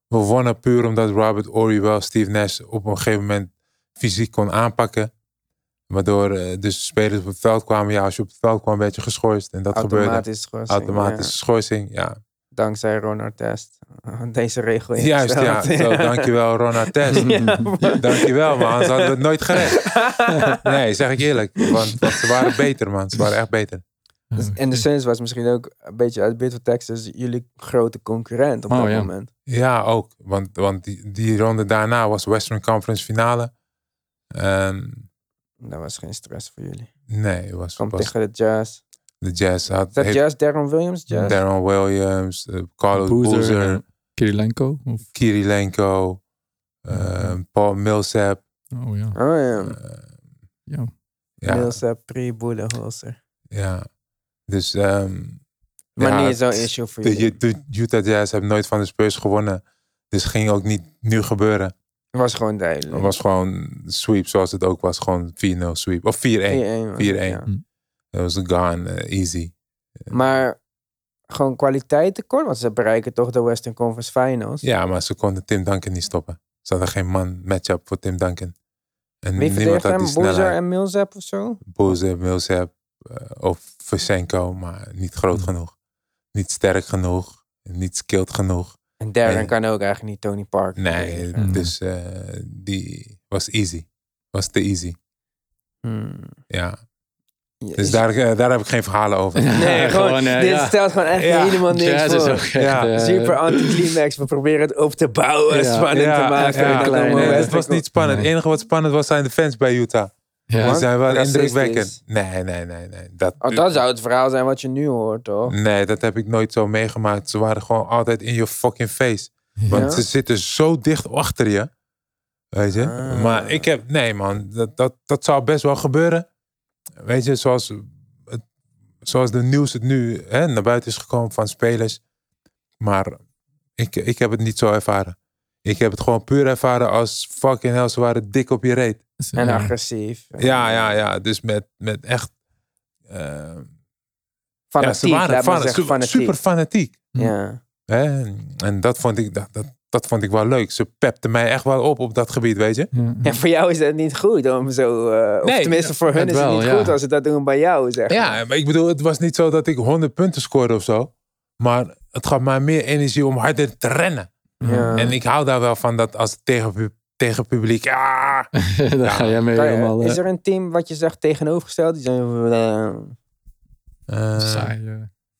S2: we wonnen puur omdat Robert Ory wel Steve Nash op een gegeven moment fysiek kon aanpakken. Waardoor eh, dus spelers op het veld kwamen. Ja, als je op het veld kwam, werd je geschorst. En dat gebeurde.
S1: Automatisch schorsing.
S2: Automatisch
S1: ja.
S2: schorsing, ja.
S1: Dankzij Ron Artest. Deze regel
S2: Juist, ja. Zo, dankjewel, Ron Artest.
S1: Ja, man.
S2: Dankjewel, man. Anders hadden we het nooit gered. Nee, zeg ik eerlijk. Want, want ze waren beter, man. Ze waren echt beter.
S1: Dus in de Suns was misschien ook een beetje uit Bid voor Texas jullie grote concurrent op
S3: Oh,
S1: dat
S3: ja.
S1: moment.
S2: Ja, ook. Want, want die, die ronde daarna was Western Conference finale. Ehm,
S1: Dat was geen stress voor jullie.
S2: nee, was,
S1: Komt
S2: was
S1: tegen de Jazz.
S2: de Jazz. Had,
S1: Is dat
S2: heeft
S1: Jazz? Darren Williams? Jazz?
S2: Darren Williams, eh, Carlos
S3: Boozer,
S2: Boozer,
S3: eh, Kirilenko? Of,
S2: Kirilenko, ehm, Paul Millsap.
S3: oh ja.
S1: Oh ja.
S2: eh,
S3: ja.
S2: ja,
S1: Millsap, Pri, Boelenholzer.
S2: ja. Dus ehm,
S1: Maar
S2: ja,
S1: niet zo'n
S2: het-
S1: issue voor
S2: de,
S1: jullie.
S2: de Utah Jazz hebben nooit van de Spurs gewonnen. Dus ging ook niet nu gebeuren.
S1: Het was gewoon duidelijk.
S2: Het was gewoon sweep zoals het ook was. Gewoon 4-0 sweep. Of 4-1.
S1: 4-1.
S2: 4-1.
S1: ja.
S2: Dat was gone. eh, easy.
S1: Maar gewoon kwaliteit tekort, want ze bereiken toch de Western Conference Finals.
S2: Ja, maar ze konden Tim Duncan niet stoppen. Ze hadden geen man matchup voor Tim Duncan. En
S1: Wie
S2: niemand had
S1: hem?
S2: die
S1: en Millsap of zo?
S2: Boze, Millsap eh, of Vusenko, maar niet groot
S3: Hmm.
S2: genoeg. Niet sterk genoeg. Niet skilled genoeg.
S1: En Darren kan ook eigenlijk niet Tony Parker.
S2: Nee.
S3: Mm.
S2: dus eh, die was easy. Was te easy.
S1: Hmm.
S2: Ja. Dus daar, eh, daar heb ik geen verhalen over.
S1: Nee, gewoon,
S3: gewoon, eh,
S1: dit
S3: ja.
S1: stelt gewoon echt
S2: Ja,
S1: helemaal niks
S3: Jazz is
S1: voor.
S3: ook echt...
S2: Ja,
S3: eh,
S1: Super anticlimax. We proberen het op te bouwen,
S3: Ja.
S1: spannend te maken.
S2: nee, het was niet spannend. Het
S3: Nee.
S2: enige wat spannend was zijn de fans bij Utah.
S3: Ja.
S2: Zijn wel
S1: Racistisch.
S2: indrukwekkend. Nee, nee, nee. nee. Dat,
S1: Oh, dat zou het verhaal zijn wat je nu hoort, toch?
S2: Nee, dat heb ik nooit zo meegemaakt. Ze waren gewoon altijd in je fucking face. Want
S1: Ja?
S2: ze zitten zo dicht achter je. Weet je?
S1: Ah.
S2: Maar ik heb, nee man, dat, dat, dat zou best wel gebeuren. Weet je, zoals, het, zoals de nieuws het nu hè, naar buiten is gekomen van spelers. Maar ik, ik heb het niet zo ervaren. Ik heb het gewoon puur ervaren als fucking hell, ze waren dik op je reet.
S1: En agressief.
S2: Ja, ja, ja. Dus met, met echt... eh, ja,
S1: Fanatiek,
S2: ze waren
S1: laat maar
S2: fan-
S1: zeggen,
S2: super,
S1: fanatiek.
S2: super fanatiek.
S1: Ja.
S2: Hè? En dat vond, ik, dat, dat, dat vond ik wel leuk. Ze pepte mij echt wel op op dat gebied, weet je.
S3: Ja.
S1: ja, voor jou is dat niet goed om zo... eh, of tenminste, voor hun
S3: het
S1: is het
S3: wel,
S1: niet
S3: ja.
S1: goed als ze dat doen bij jou, zeg maar.
S2: Ja, maar ik bedoel, het was niet zo dat ik 100 punten scoorde of zo. Maar het gaf mij meer energie om harder te rennen.
S1: Ja.
S2: En ik hou daar wel van dat als het tegen, tegen publiek... Ja,
S3: Daar ga jij mee
S1: Kan
S3: helemaal...
S1: is
S3: eh,
S1: er een team wat je zegt tegenovergesteld? Die zijn... eh,
S2: eh,
S3: saai,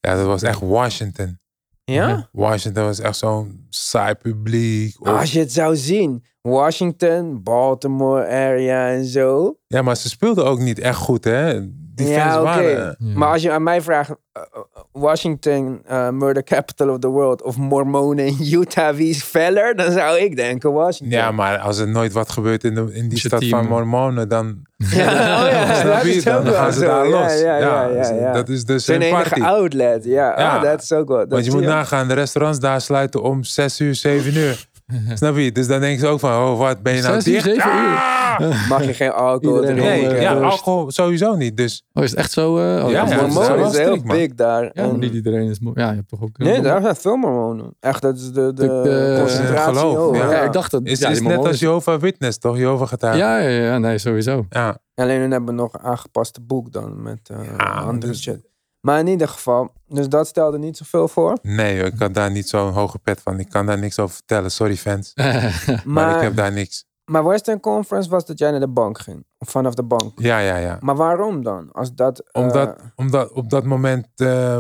S2: ja, dat was echt Washington.
S1: ja?
S2: Washington was echt zo'n saai publiek. Of-
S1: Als je het zou zien. Washington, Baltimore area en zo.
S2: Ja, maar ze speelden ook niet echt goed, hè? Die
S1: Ja,
S2: fans
S1: oké.
S2: waren...
S3: Ja.
S1: Maar als je aan mij vraagt, eh, eh, Washington, eh, murder capital of the world, of Mormonen in Utah, wie is feller? Dan zou ik denken Washington.
S2: Ja, maar als er nooit wat gebeurt in, de, in die stad van Mormonen, dan,
S1: Ja, oh ja, dat is
S2: dan
S1: ook wel
S2: gaan ze
S1: zo.
S2: daar
S1: Ja,
S2: los.
S1: Ja, ja, ja, ja.
S2: Dat is dus een
S1: enige
S2: party.
S1: outlet. Ja,
S2: Ja.
S1: Ah, dat is ook wel.
S2: Want je moet
S1: ja.
S2: nagaan, de restaurants daar sluiten om 6 uur, 7 uur. Snap je? Dus dan denken ze ook van, oh wat, ben je nou
S3: 6 uur,
S2: dicht?
S3: 7 uur?
S1: Mag je geen alcohol
S3: Iedereen
S1: drinken.
S2: Nee,
S3: eh,
S2: ja, alcohol sowieso niet. Dus
S3: Oh, is het echt zo? eh oh,
S2: Ja, ja,
S3: is-
S2: dat is
S1: heel
S2: man.
S1: big daar.
S3: Ja, maar niet iedereen is... mo- Ja, je hebt toch ook... eh,
S1: Nee, daar zijn veel mormonen. Echt, dat is de, de,
S3: De- de-
S1: concentratie.
S2: geloof, ja.
S3: Ja, ik dacht dat...
S2: is,
S3: ja,
S2: is net als Jehovah Witness, toch? Jehovah getuige.
S3: Ja, ja, ja, nee, sowieso.
S2: ja.
S1: Alleen hun hebben nog een aangepaste boek dan met eh,
S2: Ja,
S1: andere
S2: dus-
S1: shit. Maar in ieder geval, dus dat stelde niet zoveel voor.
S2: Nee, ik had daar niet zo'n hoge pet van. Ik kan daar niks over vertellen. Sorry fans. Maar,
S1: Maar,
S2: ik heb daar niks.
S1: Maar Western Conference was dat jij naar de bank ging. Of vanaf de bank.
S2: Ja, ja, ja.
S1: Maar waarom dan? Als dat, eh,
S2: Omdat, omdat op dat moment, eh,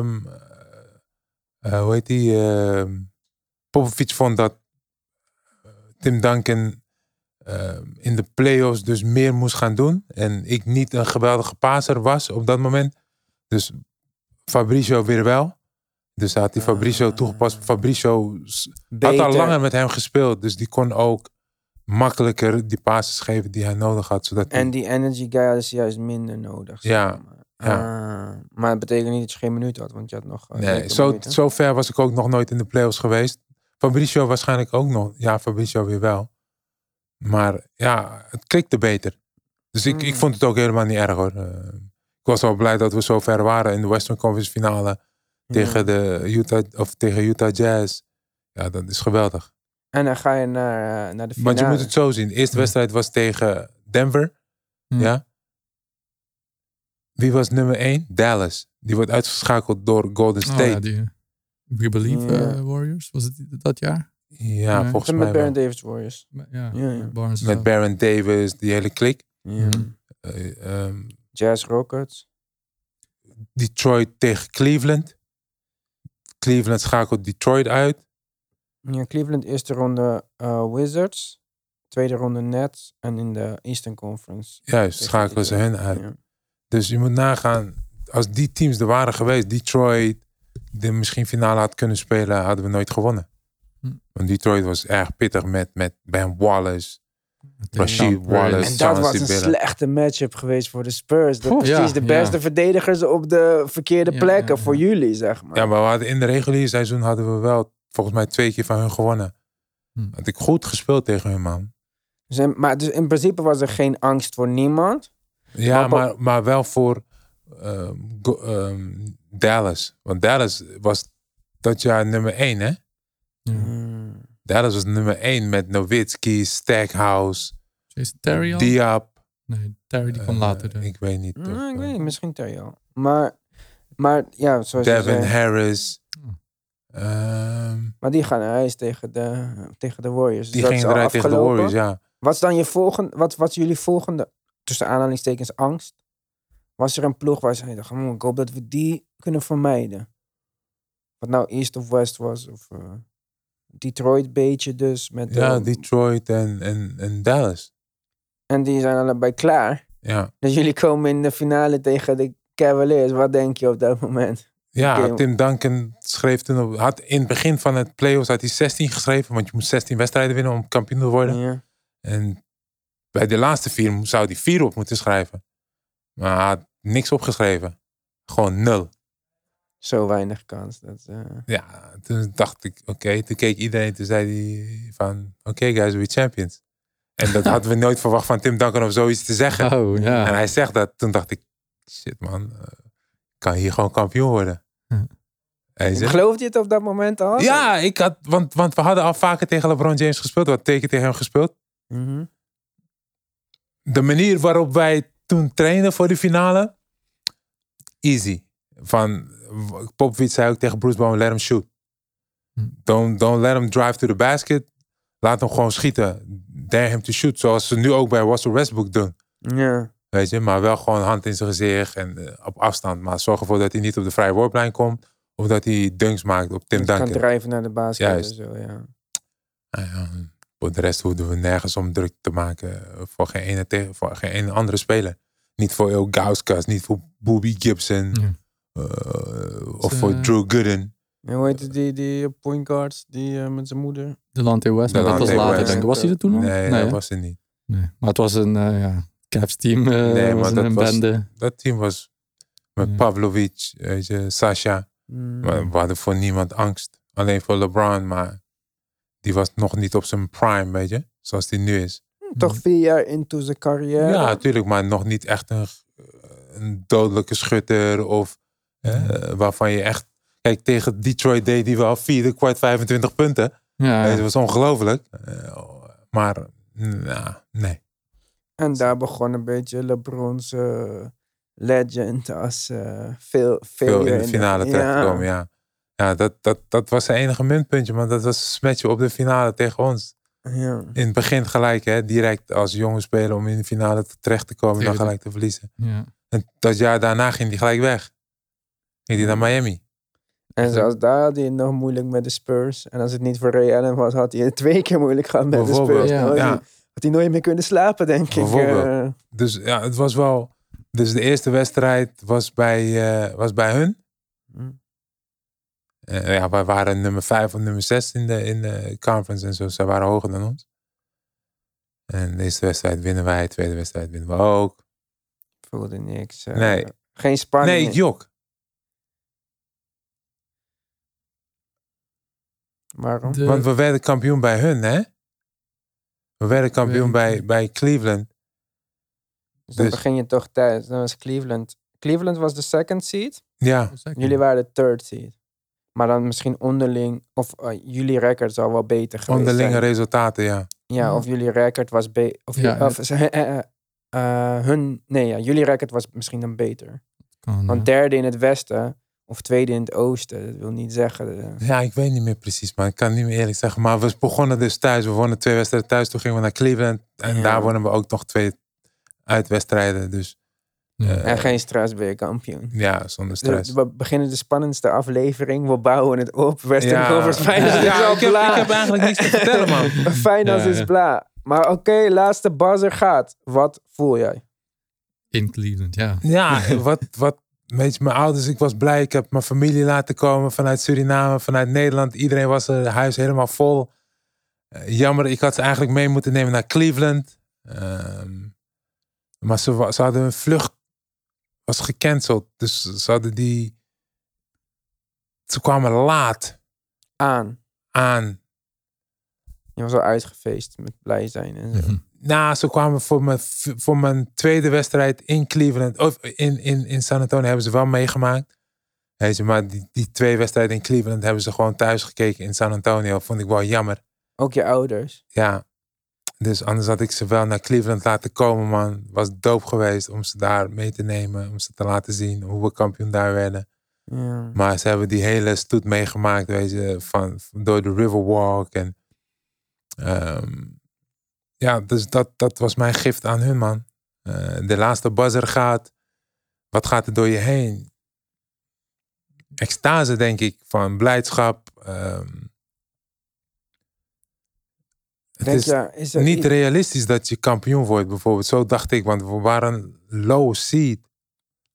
S2: hoe heet die? Popovic vond dat eh, Tim Duncan ehm, in de playoffs dus meer moest gaan doen. En ik niet een geweldige passer was op dat moment. Dus Fabricio weer wel. Dus hij had die Fabricio
S1: Ah.
S2: toegepast. Fabricio s-
S1: beter,
S2: had al langer met hem gespeeld. Dus die kon ook makkelijker die passes geven die hij nodig had. Zodat
S1: En die energy guy is juist minder nodig. zeg
S2: Ja,
S1: maar.
S2: ja.
S1: Ah, maar het betekent niet dat je geen minuut had, want je had nog. eh,
S2: Nee, zo, zo ver was ik ook nog nooit in de playoffs geweest. Fabricio waarschijnlijk ook nog. Ja, Fabricio weer wel. Maar ja, het klikte beter. Dus ik, ik
S1: Mm.
S2: vond het ook helemaal niet erg hoor. Eh, ik was wel blij dat we zo ver waren in de Western Conference finale tegen, de Utah, of tegen Utah Jazz. Ja, dat is geweldig.
S1: En dan ga je naar, eh, naar de finale.
S2: Want je moet het zo zien. De eerste
S3: Ja.
S2: wedstrijd was tegen Denver.
S3: Ja.
S2: Ja. Wie was nummer 1? Dallas. Die wordt uitgeschakeld door Golden
S3: Oh,
S2: State.
S3: ja, die We Believe
S1: Ja.
S3: eh, Warriors, was het dat jaar?
S2: ja, volgens
S1: En
S2: mij
S1: met
S2: wel.
S1: Baron Davis Warriors.
S3: Ja,
S1: Ja, ja.
S3: Barnes
S2: Met. Baron Davis, die hele klik.
S1: Ja.
S2: Eh, ehm,
S1: Jazz Rockets.
S2: Detroit tegen Cleveland. Cleveland schakelt Detroit uit.
S1: Ja, Cleveland eerste ronde eh, Wizards. Tweede ronde Nets. En in de Eastern Conference.
S2: Juist, schakelen ze hun uit.
S1: Ja.
S2: Dus je moet nagaan, als die teams er waren geweest, Detroit, de misschien finale had kunnen spelen, hadden we nooit gewonnen.
S3: Hm.
S2: Want Detroit was erg pittig met, met Ben Wallace. Rashid. Wallace.
S1: En dat was een slechte matchup geweest voor de Spurs. Dat precies
S3: ja,
S1: de beste
S3: ja.
S1: verdedigers op de verkeerde
S3: Ja,
S1: plekken
S3: ja, ja.
S1: voor jullie, zeg maar.
S2: Ja, maar we hadden in de reguliere seizoen hadden we wel volgens mij twee keer van hun gewonnen.
S3: Hm.
S2: Had ik goed gespeeld tegen hun, man.
S1: Dus in- maar dus in principe was er geen angst voor niemand.
S2: Ja,
S1: Maar-
S2: maar, maar wel voor ehm, go- ehm, Dallas. Want Dallas was dat jaar nummer één, hè?
S1: Hmm.
S2: Dallas was nummer één met Nowitzki, Stackhouse,
S3: Jason Terry al?
S2: Diab.
S3: Nee, Terry die kwam
S2: eh,
S3: later. denk ik.
S2: Ik weet niet. of,
S1: Nou, ik weet niet, misschien Terry al. Maar, maar ja, zoals je
S2: Devin
S1: zei.
S2: Harris.
S3: Hm.
S2: Ehm,
S1: Maar die gaan naar huis tegen de, tegen de Warriors.
S2: die
S1: Dus
S2: gingen tegen de. Warriors, ja.
S1: Wat is dan je volgende, wat was jullie volgende, tussen aanhalingstekens, angst? Was er een ploeg waar ze dachten, "Hmm, ik hoop dat we die kunnen vermijden? Wat nou East of West was, of eh, Detroit beetje dus. Met,
S2: Ja,
S1: eh,
S2: Detroit en, en, en Dallas.
S1: En die zijn allebei klaar.
S2: Ja,
S1: Dus jullie komen in de finale tegen de Cavaliers. Wat denk je op dat moment?
S2: Ja. Tim Duncan schreef toen op, had in het begin van het playoffs had hij 16 geschreven, want je moet 16 wedstrijden winnen om kampioen te worden.
S1: Ja.
S2: En bij de laatste vier zou hij vier op moeten schrijven. Maar hij had niks opgeschreven. Gewoon nul.
S1: Zo weinig kans. Dat, eh,
S2: Ja, toen dacht ik, oké. Toen keek iedereen, toen zei hij van, oké guys, we champions. En dat hadden we nooit verwacht van Tim Duncan om zoiets te zeggen.
S3: Oh,
S2: En
S3: ja.
S2: hij zegt dat. Toen dacht ik, shit man, eh, kan hier gewoon kampioen worden. Hij zegt,
S1: Geloofde je het op dat moment al?
S2: ja, ik had, want, want we hadden al vaker tegen LeBron James gespeeld. We hadden teken tegen hem gespeeld.
S1: Mhm.
S2: De manier waarop wij toen trainden voor de finale, easy. Van, Popovic zei ook tegen Bruce Bowen, let him shoot.
S3: Hm.
S2: Don't, don't let him drive to the basket. Laat hem gewoon schieten. Dare him to shoot. Zoals ze nu ook bij Russell Westbrook doen.
S1: Ja.
S2: Weet je, maar wel gewoon hand in zijn gezicht en eh, op afstand. Maar zorg ervoor dat hij niet op de vrije worplijn komt. Of dat hij dunks maakt op Tim
S1: Je kan
S2: Duncan.
S1: drijven naar de
S2: Juist.
S1: en zo, ja.
S2: Nou ja, voor de rest hoefden we nergens om druk te maken. eh, Voor geen ene, tegen, voor geen ene andere speler. Niet voor El Gauskas, niet voor Bobby Gibson.
S3: Ja.
S2: eh, of voor Drew Gooden.
S1: En hoe heet het, die, die point guards die met zijn moeder?
S3: Delante West, maar dat was later
S2: West.
S3: denk ik. Was hij er toen al?
S2: Nee,
S3: nee,
S2: dat was er niet.
S3: Nee. Maar het was een eh, ja, Cavs team. eh
S2: Nee, maar
S3: was
S2: dat
S3: een
S2: was-
S3: bende.
S2: Dat team was met
S3: Ja.
S2: Pavlovic, weet je, Sasha. Maar we hadden voor niemand angst. Alleen voor LeBron, maar die was nog niet op zijn prime, weet je. Zoals die nu is.
S1: Toch vier jaar into zijn carrière.
S2: Ja, natuurlijk, maar nog niet echt een, een dodelijke schutter of eh, waarvan je echt. Kijk, tegen Detroit deed die wel vierde kwart 25 punten.
S3: Ja,
S2: Dat was ongelooflijk. Eh, maar, nou, nee.
S1: En daar begon een beetje LeBron's eh, legend als eh, veel,
S2: Veel in de finale
S1: ja.
S2: terechtgekomen, ja. Ja, dat, dat, dat was zijn enige muntpuntje, maar dat was een smetje op de finale tegen ons.
S1: Ja.
S2: In het begin gelijk, hè, direct als jonge speler om in de finale terecht te komen en dan gelijk te verliezen.
S3: ja.
S2: En dat jaar daarna ging hij gelijk weg. Ging hij naar Miami.
S1: En zelfs daar had hij het nog moeilijk met de Spurs. En als het niet voor Ray Allen was, had hij het twee keer moeilijk gehad met de Spurs.
S3: Ja.
S1: Had hij nooit meer kunnen slapen, denk ik. Eh,
S2: Dus ja, het was wel. Dus de eerste wedstrijd was bij, eh, was bij hun.
S1: hm.
S2: Eh, ja, wij waren nummer 5 of nummer 6 in de, in de conference en zo. Zij waren hoger dan ons. En de eerste wedstrijd winnen wij, de tweede wedstrijd winnen we ook.
S1: voelde niks.
S2: Nee.
S1: Geen spanning.
S2: Nee, jok.
S1: Waarom?
S3: De-
S2: Want we werden kampioen bij hun, hè? We werden kampioen bij, bij Cleveland.
S1: Dus dan
S2: dus-
S1: begin je toch thuis. Dan was Cleveland. Cleveland was de second seed.
S2: Ja,
S1: Jullie waren de third seed. Maar dan misschien onderling, of eh, jullie record zal wel beter geweest
S2: onderlinge
S1: zijn.
S2: resultaten, ja.
S1: Ja, of jullie record was beter. Of,
S3: Ja,
S1: of eh, hun, nee, ja, jullie record was misschien dan beter.
S3: Kan,
S1: Want derde in het westen, of tweede in het oosten, dat wil niet zeggen. eh,
S2: Ja, ik weet niet meer precies, maar ik kan niet meer eerlijk zeggen. Maar we begonnen dus thuis. We wonnen twee wedstrijden thuis. Toen gingen we naar Cleveland. En
S1: Ja.
S2: daar wonnen we ook nog twee uitwedstrijden. Dus
S3: ja.
S2: eh,
S1: en geen stress, ben je kampioen.
S2: ja, zonder
S1: De-
S2: stress.
S1: we beginnen de spannendste aflevering. We bouwen het op. Western
S2: Ja.
S1: Rovers Finals
S2: Ja,
S1: is al
S2: ik heb-
S1: bla.
S2: ik heb eigenlijk niks te vertellen, man.
S1: Finals
S3: Ja,
S1: is bla. Maar oké, laatste buzzer gaat. Wat voel jij?
S3: In Cleveland, ja.
S2: Ja, wat, wat, weet je, mijn ouders, ik was blij. Ik heb mijn familie laten komen vanuit Suriname, vanuit Nederland. Iedereen was er, huis helemaal vol. Eh, jammer, ik had ze eigenlijk mee moeten nemen naar Cleveland. Ehm, maar ze, hadden hun vlucht was gecanceld. Dus ze hadden die... Ze kwamen laat
S1: Aan.
S2: aan.
S1: Je was al uitgefeest met blij zijn en zo.
S3: Mhm.
S2: Nou, ze kwamen voor mijn, voor mijn tweede wedstrijd in Cleveland. Of in, in, in San Antonio hebben ze wel meegemaakt. Weet je, maar die, die twee wedstrijden in Cleveland hebben ze gewoon thuis gekeken in San Antonio. Vond ik wel jammer.
S1: Ook je ouders.
S2: Ja. Dus anders had ik ze wel naar Cleveland laten komen, man. Was doop geweest om ze daar mee te nemen. Om ze te laten zien hoe we kampioen daar werden.
S1: Ja.
S2: Maar ze hebben die hele stoet meegemaakt, weet je, van, door de Riverwalk. En ehm, ja, dus dat, dat was mijn gift aan hun, man. Eh, de laatste buzzer gaat. Wat gaat er door je heen? Extase, denk ik, van blijdschap. ehm. het
S1: Denk
S2: is niet
S1: iets-
S2: realistisch dat je kampioen wordt, bijvoorbeeld. Zo dacht ik, want we waren low seed.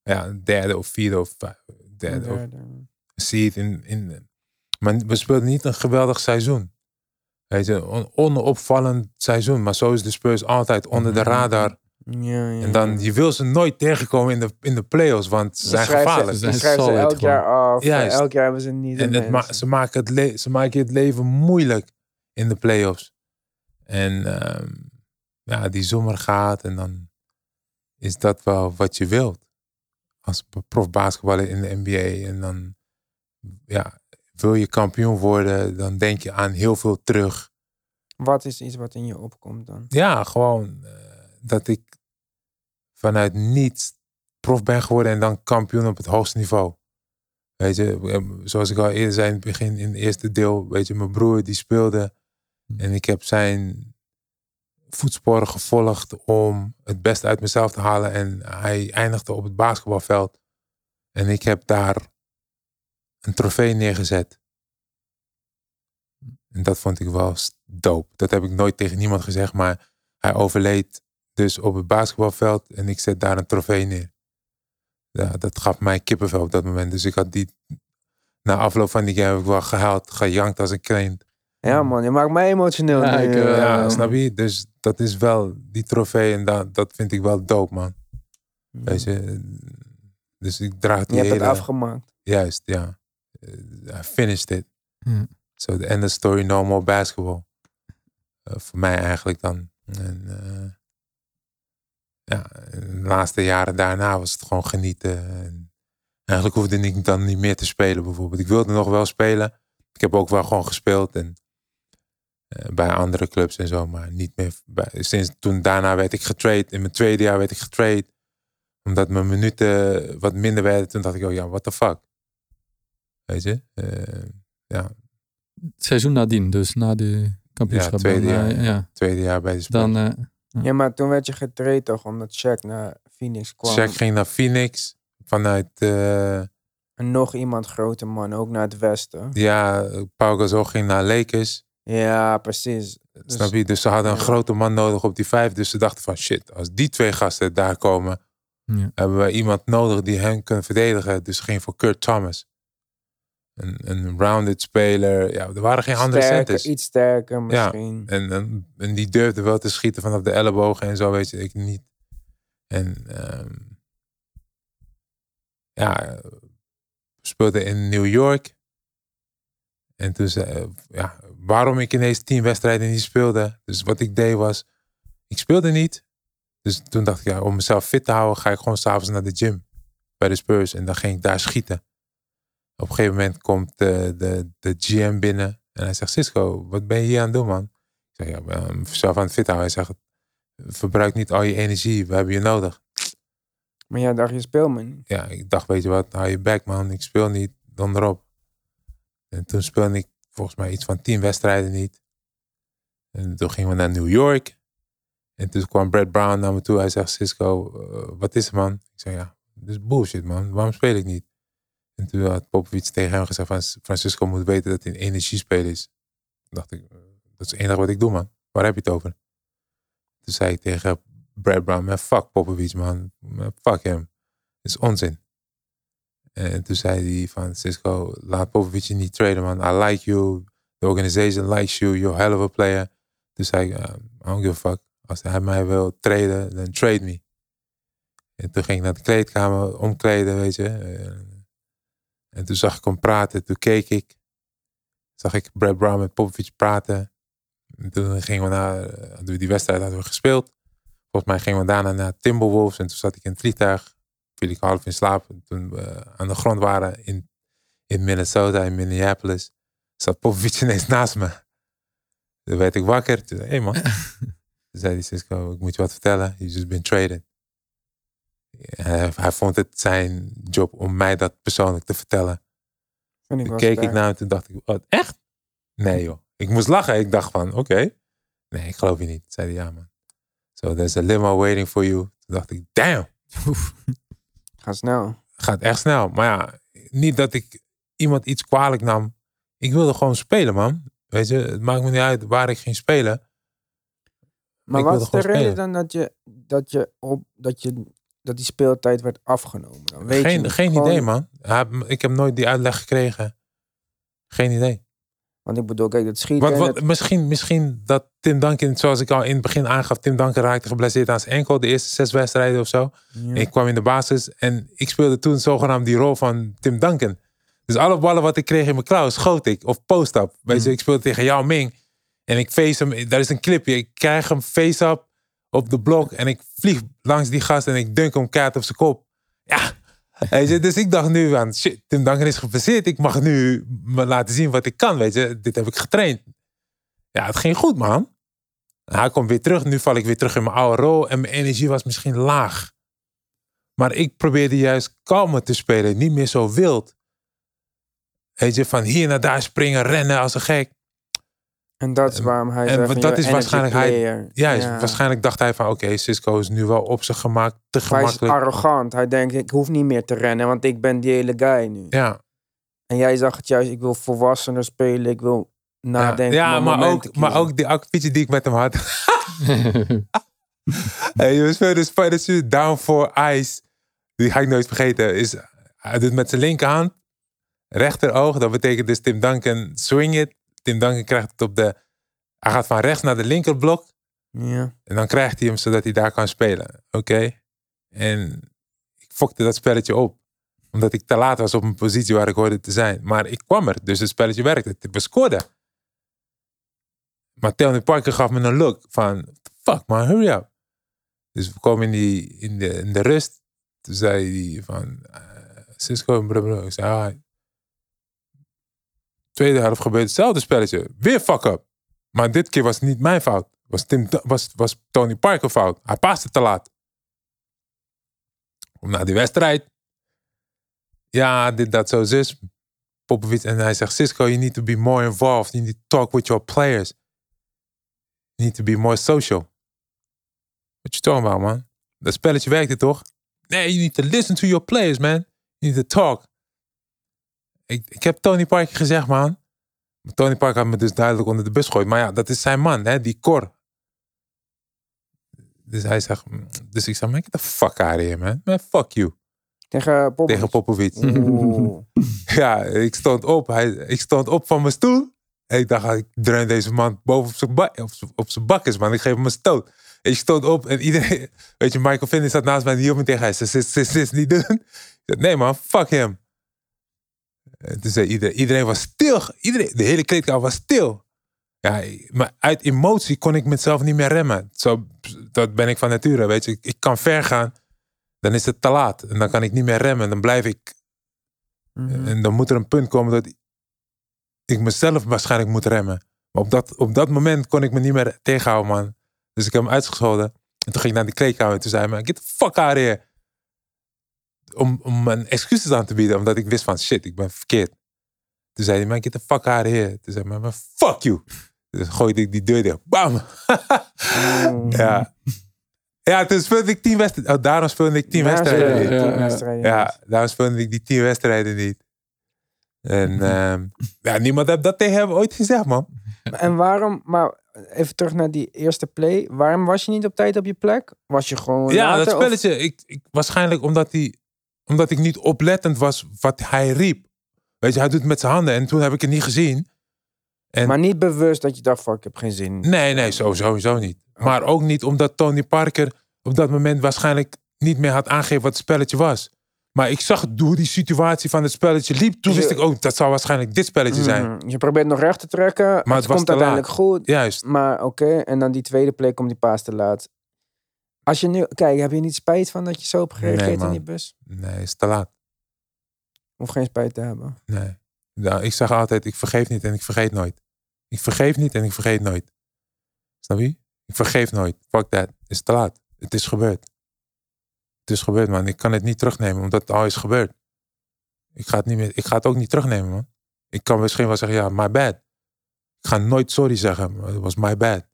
S2: Ja, derde of vierde of vijf- derde of
S1: Derde.
S2: seed in, in. Maar we speelden niet een geweldig seizoen. Weet je, een onopvallend seizoen. Maar zo is de Spurs altijd onder de radar.
S1: Ja, ja,
S2: En dan, je wil ze nooit tegenkomen in de, in de playoffs, want ze zijn gevaarlijk.
S1: Ze,
S3: Ze
S1: schrijven ze elk jaar af.
S2: Juist.
S1: Elk jaar hebben ze niet.
S2: En het ma- ze, maken het le- ze maken je het leven moeilijk in de playoffs. En ehm, ja, die zomer gaat en dan is dat wel wat je wilt. Als profbasketballer in de NBA. En dan ja, wil je kampioen worden, dan denk je aan heel veel terug.
S1: Wat is iets wat in je opkomt dan?
S2: Ja, gewoon eh, dat ik vanuit niets prof ben geworden en dan kampioen op het hoogste niveau. Weet je, eh, zoals ik al eerder zei in het begin, in het eerste deel, weet je, mijn broer die speelde en ik heb zijn voetsporen gevolgd om het beste uit mezelf te halen en hij eindigde op het basketbalveld en ik heb daar een trofee neergezet. En dat vond ik wel dope. Dat heb ik nooit tegen niemand gezegd, maar hij overleed dus op het basketbalveld en ik zet daar een trofee neer. Ja, dat gaf mij kippenvel op dat moment. Dus ik had die, na afloop van die game heb ik wel gehuild, gejankt als een kind.
S1: Ja man, je maakt mij emotioneel.
S3: Ja, ik, eh,
S1: eh,
S2: ja, snap je? Dus dat is wel die trofee en dat, dat vind ik wel dope, man. Weet je? Dus ik draag
S1: Je
S2: die
S1: hebt het afgemaakt.
S2: Juist, ja. Eh, I finished it.
S3: Hm.
S2: So the end of the story, no more basketball. Eh, voor mij eigenlijk dan. En, eh, ja, de laatste jaren daarna was het gewoon genieten. En eigenlijk hoefde ik dan niet meer te spelen bijvoorbeeld. Ik wilde nog wel spelen. Ik heb ook wel gewoon gespeeld. En, bij andere clubs en zo. Maar niet meer. Bij, sinds toen daarna werd ik getrade. In mijn tweede jaar werd ik getrade. Omdat mijn minuten wat minder werden. Toen dacht ik, oh ja, what the fuck. Weet je? Eh, ja,
S3: Het seizoen nadien, dus na de kampioenschap.
S2: Ja, tweede jaar,
S3: eh,
S2: ja.
S3: ja.
S2: tweede jaar bij de Spurs.
S3: Dan, eh,
S1: Ja, maar toen werd je getraind toch, omdat Shaq naar Phoenix kwam.
S2: Shaq ging naar Phoenix. Vanuit, eh,
S1: En nog iemand grote man, ook naar het westen.
S2: ja, Pau Gasol ging naar Lakers.
S1: Ja, precies. Dus-
S2: snap je? Dus ze hadden een
S1: ja.
S2: grote man nodig op die vijf. Dus ze dachten van shit, als die twee gasten daar komen,
S3: ja.
S2: hebben we iemand nodig die hen kan verdedigen. Dus ze ging voor Kurt Thomas. Een, een rounded speler. Ja, er waren geen andere
S1: sterker,
S2: centers.
S1: iets sterker misschien.
S2: En, en, en die durfde wel te schieten vanaf de ellebogen en zo, weet je, ik niet. En ehm, ja, we speelden in New York. En toen zei, ja, waarom ik ineens tien wedstrijden niet speelde. Dus wat ik deed was, ik speelde niet. Dus toen dacht ik, ja, om mezelf fit te houden, ga ik gewoon s'avonds naar de gym bij de Spurs. En dan ging ik daar schieten. Op een gegeven moment komt de, de, de GM binnen en hij zegt, Cisco, wat ben je hier aan het doen, man? Ik zeg, ja, ik ben mezelf aan het fit houden. Hij zegt, verbruik niet al je energie, we hebben je nodig.
S1: Maar ja, dacht je speel me niet.
S2: Ja, ik dacht, weet je wat, hou je back, man. Ik speel niet, dan erop. En toen speelde ik volgens mij iets van tien wedstrijden niet. En toen gingen we naar New York. En toen kwam Brad Brown naar me toe. Hij zegt, Cisco, eh, wat is er, man? Ik zeg, ja, dit is bullshit, man. Waarom speel ik niet? En toen had Popovic tegen hem gezegd van Francisco moet weten dat hij een energiespeler is. Toen dacht ik, eh, dat is het enige wat ik doe, man. Waar heb je het over? Toen zei ik tegen Brad Brown, man, fuck Popovic, man. Fuck hem. Dat is onzin. En toen zei hij van Cisco, laat Popovic niet traden, man. I like you. The organization likes you. You're a hell of a player. Toen zei ik, uh, I don't give a fuck. Als hij mij wil traden, dan trade me. En toen ging ik naar de kleedkamer omkleden, weet je. Eh, En toen zag ik hem praten. Toen keek ik. Zag ik Brad Brown met Popovic praten. En toen gingen we naar, eh, hadden we die wedstrijd hadden we gespeeld. Volgens mij gingen we daarna naar Timberwolves. En toen zat ik in het vliegtuig. Viel ik half in slaap. En toen we aan de grond waren in, in Minnesota, in Minneapolis. Zat Popovic ineens naast me. Toen werd ik wakker. Toen zei hé hey man. Toen zei hij, Cisco, ik moet je wat vertellen. You just been traded. Hij, hij vond het zijn job om mij dat persoonlijk te vertellen.
S1: Ik
S2: Toen keek ik naar hem en toen dacht ik, wat, echt? Nee joh. Ik moest lachen. Ik dacht van, oké. Nee, ik geloof je niet. Zei hij, ja man. So there's a limo waiting for you. Toen dacht ik, damn.
S3: Oef.
S1: Ga snel.
S2: Gaat echt snel. Maar ja, niet dat ik iemand iets kwalijk nam. Ik wilde gewoon spelen man. Weet je, het maakt me niet uit waar ik ging spelen.
S1: Maar
S2: Ik
S1: wat is de reden
S2: spelen.
S1: dan dat je, dat je op, dat je, dat die speeltijd werd afgenomen? Dan weet je
S2: geen
S1: niet.
S2: geen
S1: Gewoon-
S2: idee man. Ik heb nooit die uitleg gekregen. Geen idee.
S1: Want ik bedoel, kijk, schieten...
S2: Want,
S1: en
S2: wat,
S1: het-
S2: misschien, misschien dat Tim Duncan, zoals ik al in het begin aangaf, Tim Duncan raakte geblesseerd aan zijn enkel de eerste zes wedstrijden of zo.
S1: Ja.
S2: Ik kwam in de basis en ik speelde toen zogenaamd die rol van Tim Duncan. Dus alle ballen wat ik kreeg in mijn klauw schoot ik. Of post-up. Weet je,
S1: Mm.
S2: ik speelde tegen Yao Ming. En ik face hem. Daar is een clipje. Ik krijg hem face-up op de blok. En ik vlieg langs die gast en ik dunk hem kaart op zijn kop. Ja. Weet je, dus ik dacht nu aan, shit, Tim Duncan is geblesseerd. Ik mag nu me laten zien wat ik kan, weet je. Dit heb ik getraind. Ja, het ging goed, man. Hij komt weer terug. Nu val ik weer terug in mijn oude rol. En mijn energie was misschien laag. Maar ik probeerde juist kalmer te spelen. Niet meer zo wild. Weet je, van hier naar daar springen, rennen als een gek.
S1: En dat is waarom hij
S2: en
S1: zegt
S2: dat
S1: "You're
S2: is waarschijnlijk hij-
S1: energy player."
S2: Ja,
S1: Ja.
S2: waarschijnlijk dacht hij van... Oké, Cisco is nu wel op zich gemaakt. Te
S1: Hij is
S2: gemakkelijk.
S1: arrogant. Hij denkt, ik hoef niet meer te rennen, want ik ben die hele guy nu.
S2: Ja,
S1: En jij zag het juist, ik wil volwassener spelen, ik wil
S2: ja,
S1: nadenken.
S2: ja
S1: mijn
S2: maar, ook, maar ook die akkefietje die ik met hem had. hey, we speelden Spider Suit Down for Ice. Die ga ik nooit vergeten. Is, hij doet met zijn linkerhand. Rechteroog. Dat betekent dus Tim Duncan swing it. Tim Duncan krijgt het op de... Hij gaat van rechts naar de linkerblok.
S1: Ja.
S2: En dan krijgt hij hem zodat hij daar kan spelen. Oké? En ik fokte dat spelletje op. Omdat ik te laat was op een positie waar ik hoorde te zijn. Maar ik kwam er. Dus het spelletje werkte. We scoorden. Maar Tony Parker gaf me een look van... Fuck man, hurry up. Dus we komen in, die, in, de, in de rust. Toen zei hij van... eh, Cisco, blablabla. Ik zei, ah. Tweede helft gebeurt hetzelfde spelletje. Weer fuck up. Maar dit keer was het niet mijn fout. Was, Tim, was, was Tony Parker fout. Hij paste te laat. Om naar die wedstrijd. Ja, dit, dat, zo, zus. Popovic. En hij zegt, Cisco, you need to be more involved. You need to talk with your players. You need to be more social. What you talking about, man? Dat spelletje werkte toch? Nee, you need to listen to your players, man. You need to talk. Ik, ik heb Tony Parker gezegd, man. Tony Parker had me dus duidelijk onder de bus gegooid. Maar ja, dat is zijn man, hè, die Cor. Dus hij zegt, mm, dus ik zei, man, get the fuck out of here, man. Man, fuck you.
S1: Tegen Popovic.
S2: Tegen Popovic. Ja, ik stond op. Hij, ik stond op van mijn stoel. En ik dacht, ik dreun deze man boven op zijn, ba- op zijn, op zijn bakkes, man. Ik geef hem een stoot. En ik stond op en iedereen... Weet je, Michael Finney zat naast mij. Die hield me tegen hij. zei, Sis, sis, sis, niet doen. Ik zei, nee man, fuck hem. En toen zei iedereen, iedereen was stil. Iedereen, de hele kleedkamer was stil. Ja, maar uit emotie kon ik mezelf niet meer remmen. Zo, dat ben ik van nature, weet je. Ik, ik kan ver gaan, dan is het te laat. En dan kan ik niet meer remmen. Dan blijf ik
S1: Mhm.
S2: en dan moet er een punt komen dat ik mezelf waarschijnlijk moet remmen. Maar op dat, op dat moment kon ik me niet meer tegenhouden, man. Dus ik heb hem uitgescholden. En toen ging ik naar die kleedkamer. En toen zei hij, get the fuck out of here. Om, om mijn excuses aan te bieden. Omdat ik wist van, shit, ik ben verkeerd. Toen zei hij, man, get the fuck out of here. Toen zei hij, man, fuck you. Dus gooide ik die deur dicht. Bam!
S1: Oeh.
S2: ja. Ja, toen speelde ik tien wedstrijden. Oh, daarom speelde ik tien wedstrijden.
S1: spelen
S3: ja,
S2: daarom speelde ik die tien wedstrijden niet. En ehm, ja, niemand heeft dat tegen hem ooit gezegd, man.
S1: En waarom, maar even terug naar die eerste play. Waarom was je niet op tijd op je plek? Was je gewoon
S2: Ja,
S1: later,
S2: dat
S1: of-
S2: spelletje, ik, ik, waarschijnlijk omdat, hij, omdat ik niet oplettend was wat hij riep. Weet je, hij doet het met zijn handen en toen heb ik het niet gezien. En
S1: Maar niet bewust dat je dacht van ik heb geen zin.
S2: nee, nee, zo, sowieso niet. Maar ook niet omdat Tony Parker op dat moment waarschijnlijk niet meer had aangegeven wat het spelletje was. Maar ik zag hoe die situatie van het spelletje liep. Toen wist ik ook, dat zou waarschijnlijk dit spelletje zijn.
S1: Mhm. Je probeert nog recht te trekken. Maar
S2: het
S1: komt
S2: te
S1: uiteindelijk goed.
S2: Juist.
S1: Maar oké, en dan die tweede play komt die paas te laat. Als je nu, kijk, heb je niet spijt van dat je zo hebt gereageerd
S2: Nee,
S1: in die bus?
S2: Nee, is te laat.
S1: Of geen spijt te hebben?
S2: Nee. Ja, ik zeg altijd, ik vergeef niet en ik vergeet nooit. Ik vergeef niet en ik vergeet nooit. Snap je? Ik vergeef nooit. Fuck that. Het is te laat. Het is gebeurd. Het is gebeurd, man. Ik kan het niet terugnemen, omdat het al is gebeurd. Ik ga het, niet meer, ik ga het ook niet terugnemen, man. Ik kan misschien wel zeggen, ja, my bad. Ik ga nooit sorry zeggen, het was my bad.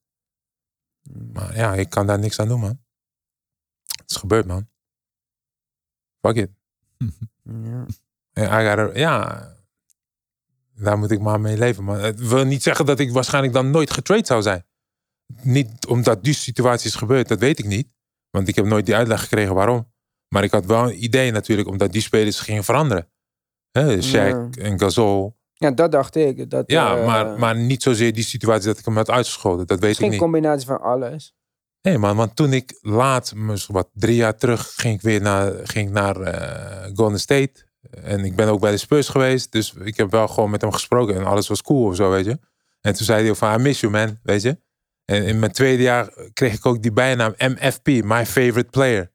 S2: Maar ja, ik kan daar niks aan doen, man. Het is gebeurd, man. Fuck it.
S1: Ja.
S2: Gotta- ja, daar moet ik maar mee leven. Maar het wil niet zeggen dat ik waarschijnlijk dan nooit getrade zou zijn. Niet omdat die situatie is gebeurd, dat weet ik niet. Want ik heb nooit die uitleg gekregen waarom. Maar ik had wel een idee natuurlijk, omdat die spelers gingen veranderen. Hè, Shaq
S1: Ja.
S2: en Gasol
S1: Ja, dat dacht ik. Dat,
S2: Ja,
S1: eh,
S2: maar, maar niet zozeer die situatie dat ik hem had uitgeschoten. Dat weet ik
S1: Geen
S2: niet.
S1: combinatie van alles.
S2: Nee man, want toen ik laat, wat drie jaar terug, ging ik weer naar, ging ik naar eh, Golden State. En ik ben ook bij de Spurs geweest. Dus ik heb wel gewoon met hem gesproken en alles was cool of zo, weet je. En toen zei hij ook van, I miss you man, weet je. En in mijn tweede jaar kreeg ik ook die bijnaam MFP, my favorite player.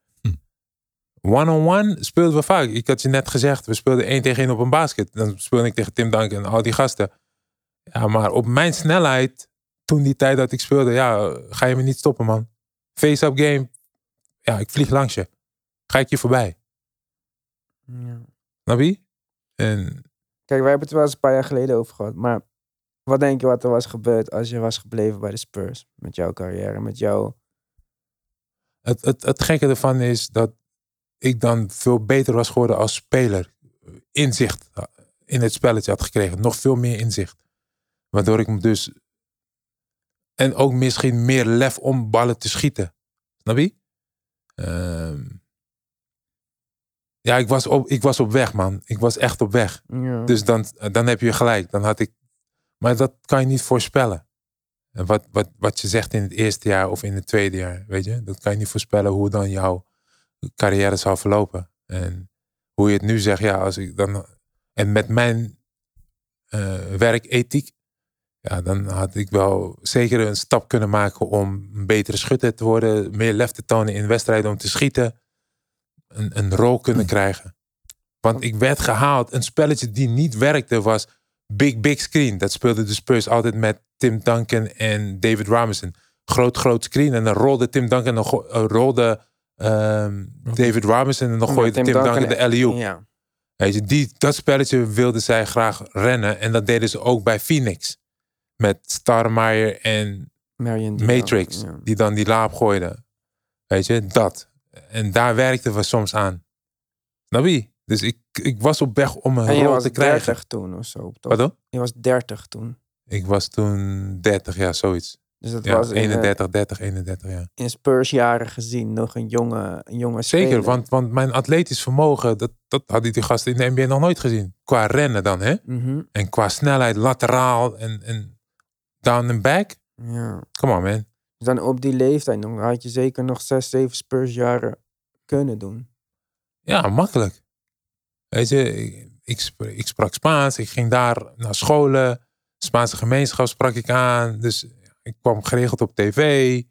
S2: One-on-one speelden we vaak. Ik had je net gezegd, we speelden één tegen één op een basket. Dan speelde ik tegen Tim Duncan en al die gasten. Ja, maar op mijn snelheid, toen die tijd dat ik speelde, ja, ga je me niet stoppen, man. Face-up game, ja, ik vlieg langs je. Ga ik je voorbij.
S1: Ja.
S2: Snap je? En
S1: Kijk, wij hebben het er wel eens een paar jaar geleden over gehad. Maar wat denk je wat er was gebeurd als je was gebleven bij de Spurs? Met jouw carrière, met jouw...
S2: het, het, het gekke ervan is dat ik dan veel beter was geworden als speler. Inzicht in het spelletje had gekregen. Nog veel meer inzicht. Waardoor ik me dus... En ook misschien meer lef om ballen te schieten. Snap je? Ehm, ja, ik was, op, ik was op weg, man. Ik was echt op weg.
S1: Ja.
S2: Dus dan, dan heb je gelijk. Dan had ik, maar dat kan je niet voorspellen. En wat, wat, wat je zegt in het eerste jaar of in het tweede jaar, weet je, dat kan je niet voorspellen hoe dan jouw carrière zal verlopen. En hoe je het nu zegt, ja, als ik dan. En met mijn eh, werkethiek, ja, dan had ik wel zeker een stap kunnen maken om een betere schutter te worden, meer lef te tonen in wedstrijden om te schieten, een, een rol kunnen krijgen. Want ik werd gehaald. Een spelletje die niet werkte was Big Big Screen. Dat speelde de Spurs altijd met Tim Duncan en David Robinson. Groot, groot screen. En dan rolde Tim Duncan en dan eh, rolde ehm, David Robinson en dan gooide Tim, Duncan, de LEU.
S1: Ja.
S2: Weet je, die, dat spelletje wilden zij graag rennen. En dat deden ze ook bij Phoenix. Met Starmeyer en
S1: Marion
S2: Matrix.
S1: ja.
S2: Die dan die laap gooiden. Weet je, dat. En daar werkten we soms aan. Snap je? Dus ik, ik was op weg om een rol te krijgen.
S1: 30 toen of zo, toch?
S2: Pardon?
S1: Je was 30 toen.
S2: Ik was toen 30 jaar, zoiets.
S1: Dus dat
S2: Ja,
S1: was in, eh,
S2: 31, 30, 31 jaar.
S1: in Spurs jaren gezien nog een jonge, een jonge
S2: Zeker,
S1: speler.
S2: want, want mijn atletisch vermogen, dat, dat hadden die gasten in de NBA nog nooit gezien. Qua rennen dan, hè?
S1: Mhm,
S2: En qua snelheid, lateraal en, en down and back.
S1: ja.
S2: Come on, man.
S1: Dus dan op die leeftijd dan had je zeker nog 6, 7 Spurs jaren kunnen doen.
S2: Ja, makkelijk. Weet je, ik, ik sprak Spaans. Ik ging daar naar scholen. Spaanse gemeenschap sprak ik aan. Dus ik kwam geregeld op tv.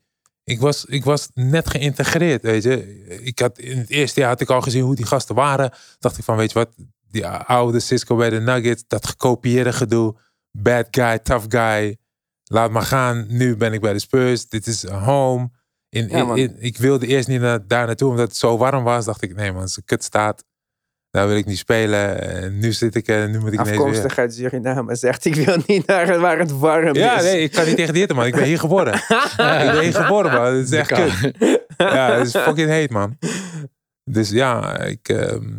S2: Ik was, ik was net geïntegreerd, weet je. Ik had, in het eerste jaar had ik al gezien hoe die gasten waren. Dacht ik van, weet je wat, die oude Cisco bij de Nuggets, dat gekopieerde gedoe. Bad guy, tough guy. Laat maar gaan. Nu ben ik bij de Spurs. Dit is home. In,
S1: Ja,
S2: in- ik wilde eerst niet naar, daar naartoe omdat het zo warm was. Dacht ik, nee man, als het kut staat, daar wil ik niet spelen. En nu zit ik en nu moet ik.
S1: Afkomstig uit Suriname zegt ik wil niet naar waar het warm
S2: Ja,
S1: is.
S2: nee, ik kan niet tegen die hitte, man. Ik ben hier geboren. ik ben hier geboren, man. Het is echt kut. Ja, het is fucking heet, man. Dus ja, ik... ehm,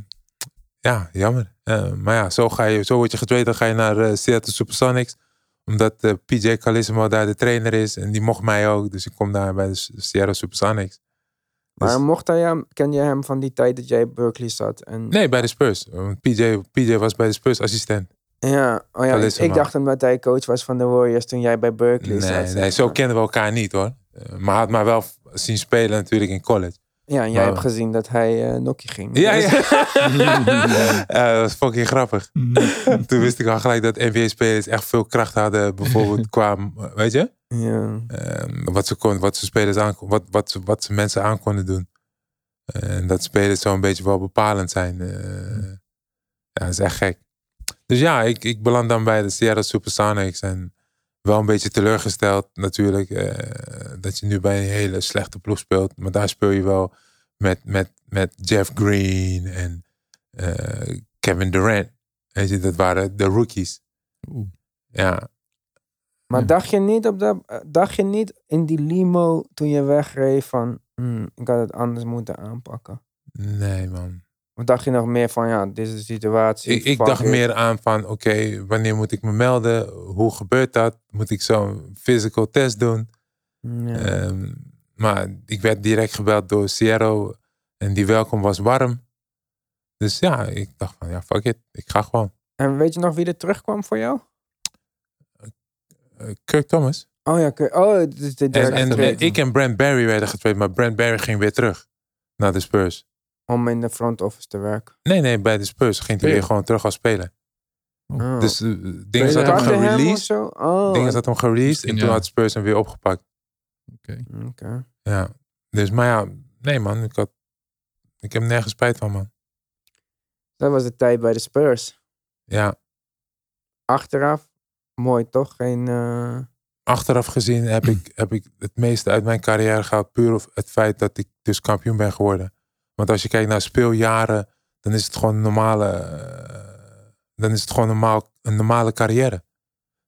S2: ja, jammer. Eh, maar ja, zo, ga je, zo word je getraind. Dan ga je naar eh, Seattle Supersonics. Omdat eh, PJ Calissimo daar de trainer is. En die mocht mij ook. Dus ik kom daar bij de S- Seattle Supersonics. Dus-
S1: Maar mocht hij hem, ken je hem van die tijd dat jij in Berkeley zat? En,
S2: Nee, bij de Spurs. Want PJ, PJ was bij de Spurs assistent.
S1: Ja, oh ja ik, dacht omdat hij coach was van de Warriors toen jij bij Berkeley zat.
S2: Nee, zo
S1: maar.
S2: kennen we elkaar niet hoor. Eh, Maar hij had mij wel zien spelen natuurlijk in college.
S1: Ja, en jij
S2: Maar-
S1: hebt gezien dat hij eh nokkie ging.
S2: Ja,
S1: Dus-
S2: ja. Ja, dat was fucking grappig. Toen wist ik al gelijk dat NBA-spelers echt veel kracht hadden. Bijvoorbeeld qua, weet je?
S1: ja.
S2: eh, wat, ze kon, wat ze spelers aan, wat, wat, ze, wat ze mensen aan konden doen. En dat spelers zo een beetje wel bepalend zijn. eh, ja, dat is echt gek. Dus ja, ik, ik beland dan bij de Seattle Supersonics. En wel een beetje teleurgesteld natuurlijk. eh, dat je nu bij een hele slechte ploeg speelt. Maar daar speel je wel met, met, met Jeff Green en eh, Kevin Durant. Weet je, dat waren de rookies.
S3: Oeh.
S2: Ja,
S1: Maar
S3: Ja.
S1: dacht je niet op dat, eh, dacht je niet in die limo toen je wegreed van, hmm, ik had het anders moeten aanpakken?
S2: nee man.
S1: Of dacht je nog meer van, ja, dit is de situatie.
S2: Ik, ik dacht meer aan van, oké, wanneer moet ik me melden? Hoe gebeurt dat? Moet ik zo'n physical test doen?
S1: Ja.
S2: Ehm, maar ik werd direct gebeld door Sierra en die welkom was warm. Dus ja, ik dacht van, ja, fuck it. Ik ga gewoon.
S1: En weet je nog wie er terugkwam voor jou?
S2: Eh, Kirk Thomas.
S1: Oh ja, oké. oh, het is de
S2: En,
S1: derde
S2: en,
S1: trade.
S2: en ik en Brent Barry werden getraind, maar Brent Barry ging weer terug naar de Spurs.
S1: Om in de front office te werken.
S2: Nee, nee, bij de Spurs ging hij weer gewoon terug als speler.
S1: Oh.
S2: Dus uh, dingen
S3: Tweede
S2: zat hem
S3: helft.
S1: Startte hem
S2: gereleased.
S1: zo? Oh,
S2: Dingen zat hem gereleased en toen had Spurs hem weer opgepakt.
S3: Oké.
S1: oké.
S2: Ja. Dus, maar ja, nee man, ik, had, ik heb nergens spijt van man.
S1: Dat was de tijd bij de Spurs.
S2: Ja,
S1: Achteraf, mooi toch? Geen... eh,
S2: achteraf gezien heb ik, heb ik het meeste uit mijn carrière gehaald. Puur op het feit dat ik dus kampioen ben geworden. Want als je kijkt naar speeljaren, dan is het gewoon een normale, eh, dan is het gewoon normaal, een normale carrière.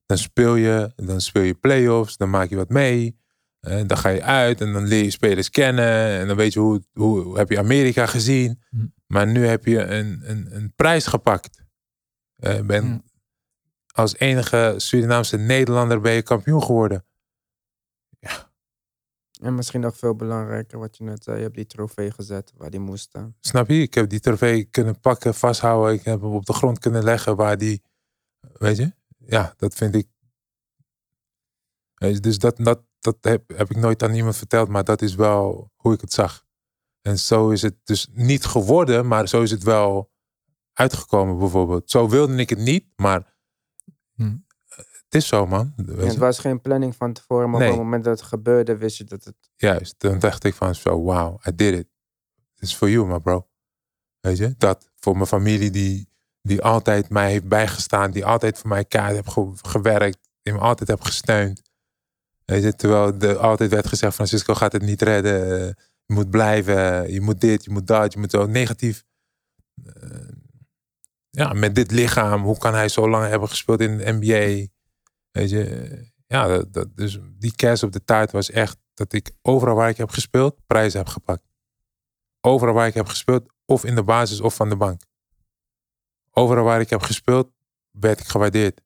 S2: Dan speel je, dan speel je play-offs, dan maak je wat mee. En dan ga je uit en dan leer je spelers kennen. En dan weet je hoe, hoe, hoe heb je Amerika gezien.
S3: Hm.
S2: Maar nu heb je een, een, een prijs gepakt. Eh, ben,
S3: Hm.
S2: Als enige Surinaamse Nederlander ben je kampioen geworden.
S1: En misschien nog veel belangrijker wat je net zei. Je hebt die trofee gezet waar die moest staan.
S2: Snap je? Ik heb die trofee kunnen pakken, vasthouden. Ik heb hem op de grond kunnen leggen waar die... Weet je? Ja, dat vind ik... Dus dat, dat, dat heb, heb ik nooit aan iemand verteld. Maar dat is wel hoe ik het zag. En zo is het dus niet geworden. Maar zo is het wel uitgekomen bijvoorbeeld. Zo wilde ik het niet. Maar
S3: Hm.
S2: Het is zo man.
S1: Het was geen planning van tevoren, maar
S2: Nee.
S1: op het moment dat het gebeurde, wist je dat het...
S2: Juist, dan dacht ik van zo, wow, I did it. It's for you, my bro. Weet je, dat voor mijn familie die, die altijd mij heeft bijgestaan, die altijd voor mij kaart heeft ge- gewerkt, die me altijd heeft gesteund. Weet je, terwijl er altijd werd gezegd, Francisco gaat het niet redden, je moet blijven, je moet dit, je moet dat, je moet zo negatief. Eh, ja, met dit lichaam, hoe kan hij zo lang hebben gespeeld in de NBA? Weet je, ja, dat, dat, dus die kerst op de taart was echt dat ik overal waar ik heb gespeeld, prijzen heb gepakt. Overal waar ik heb gespeeld, of in de basis of van de bank. Overal waar ik heb gespeeld, werd ik gewaardeerd.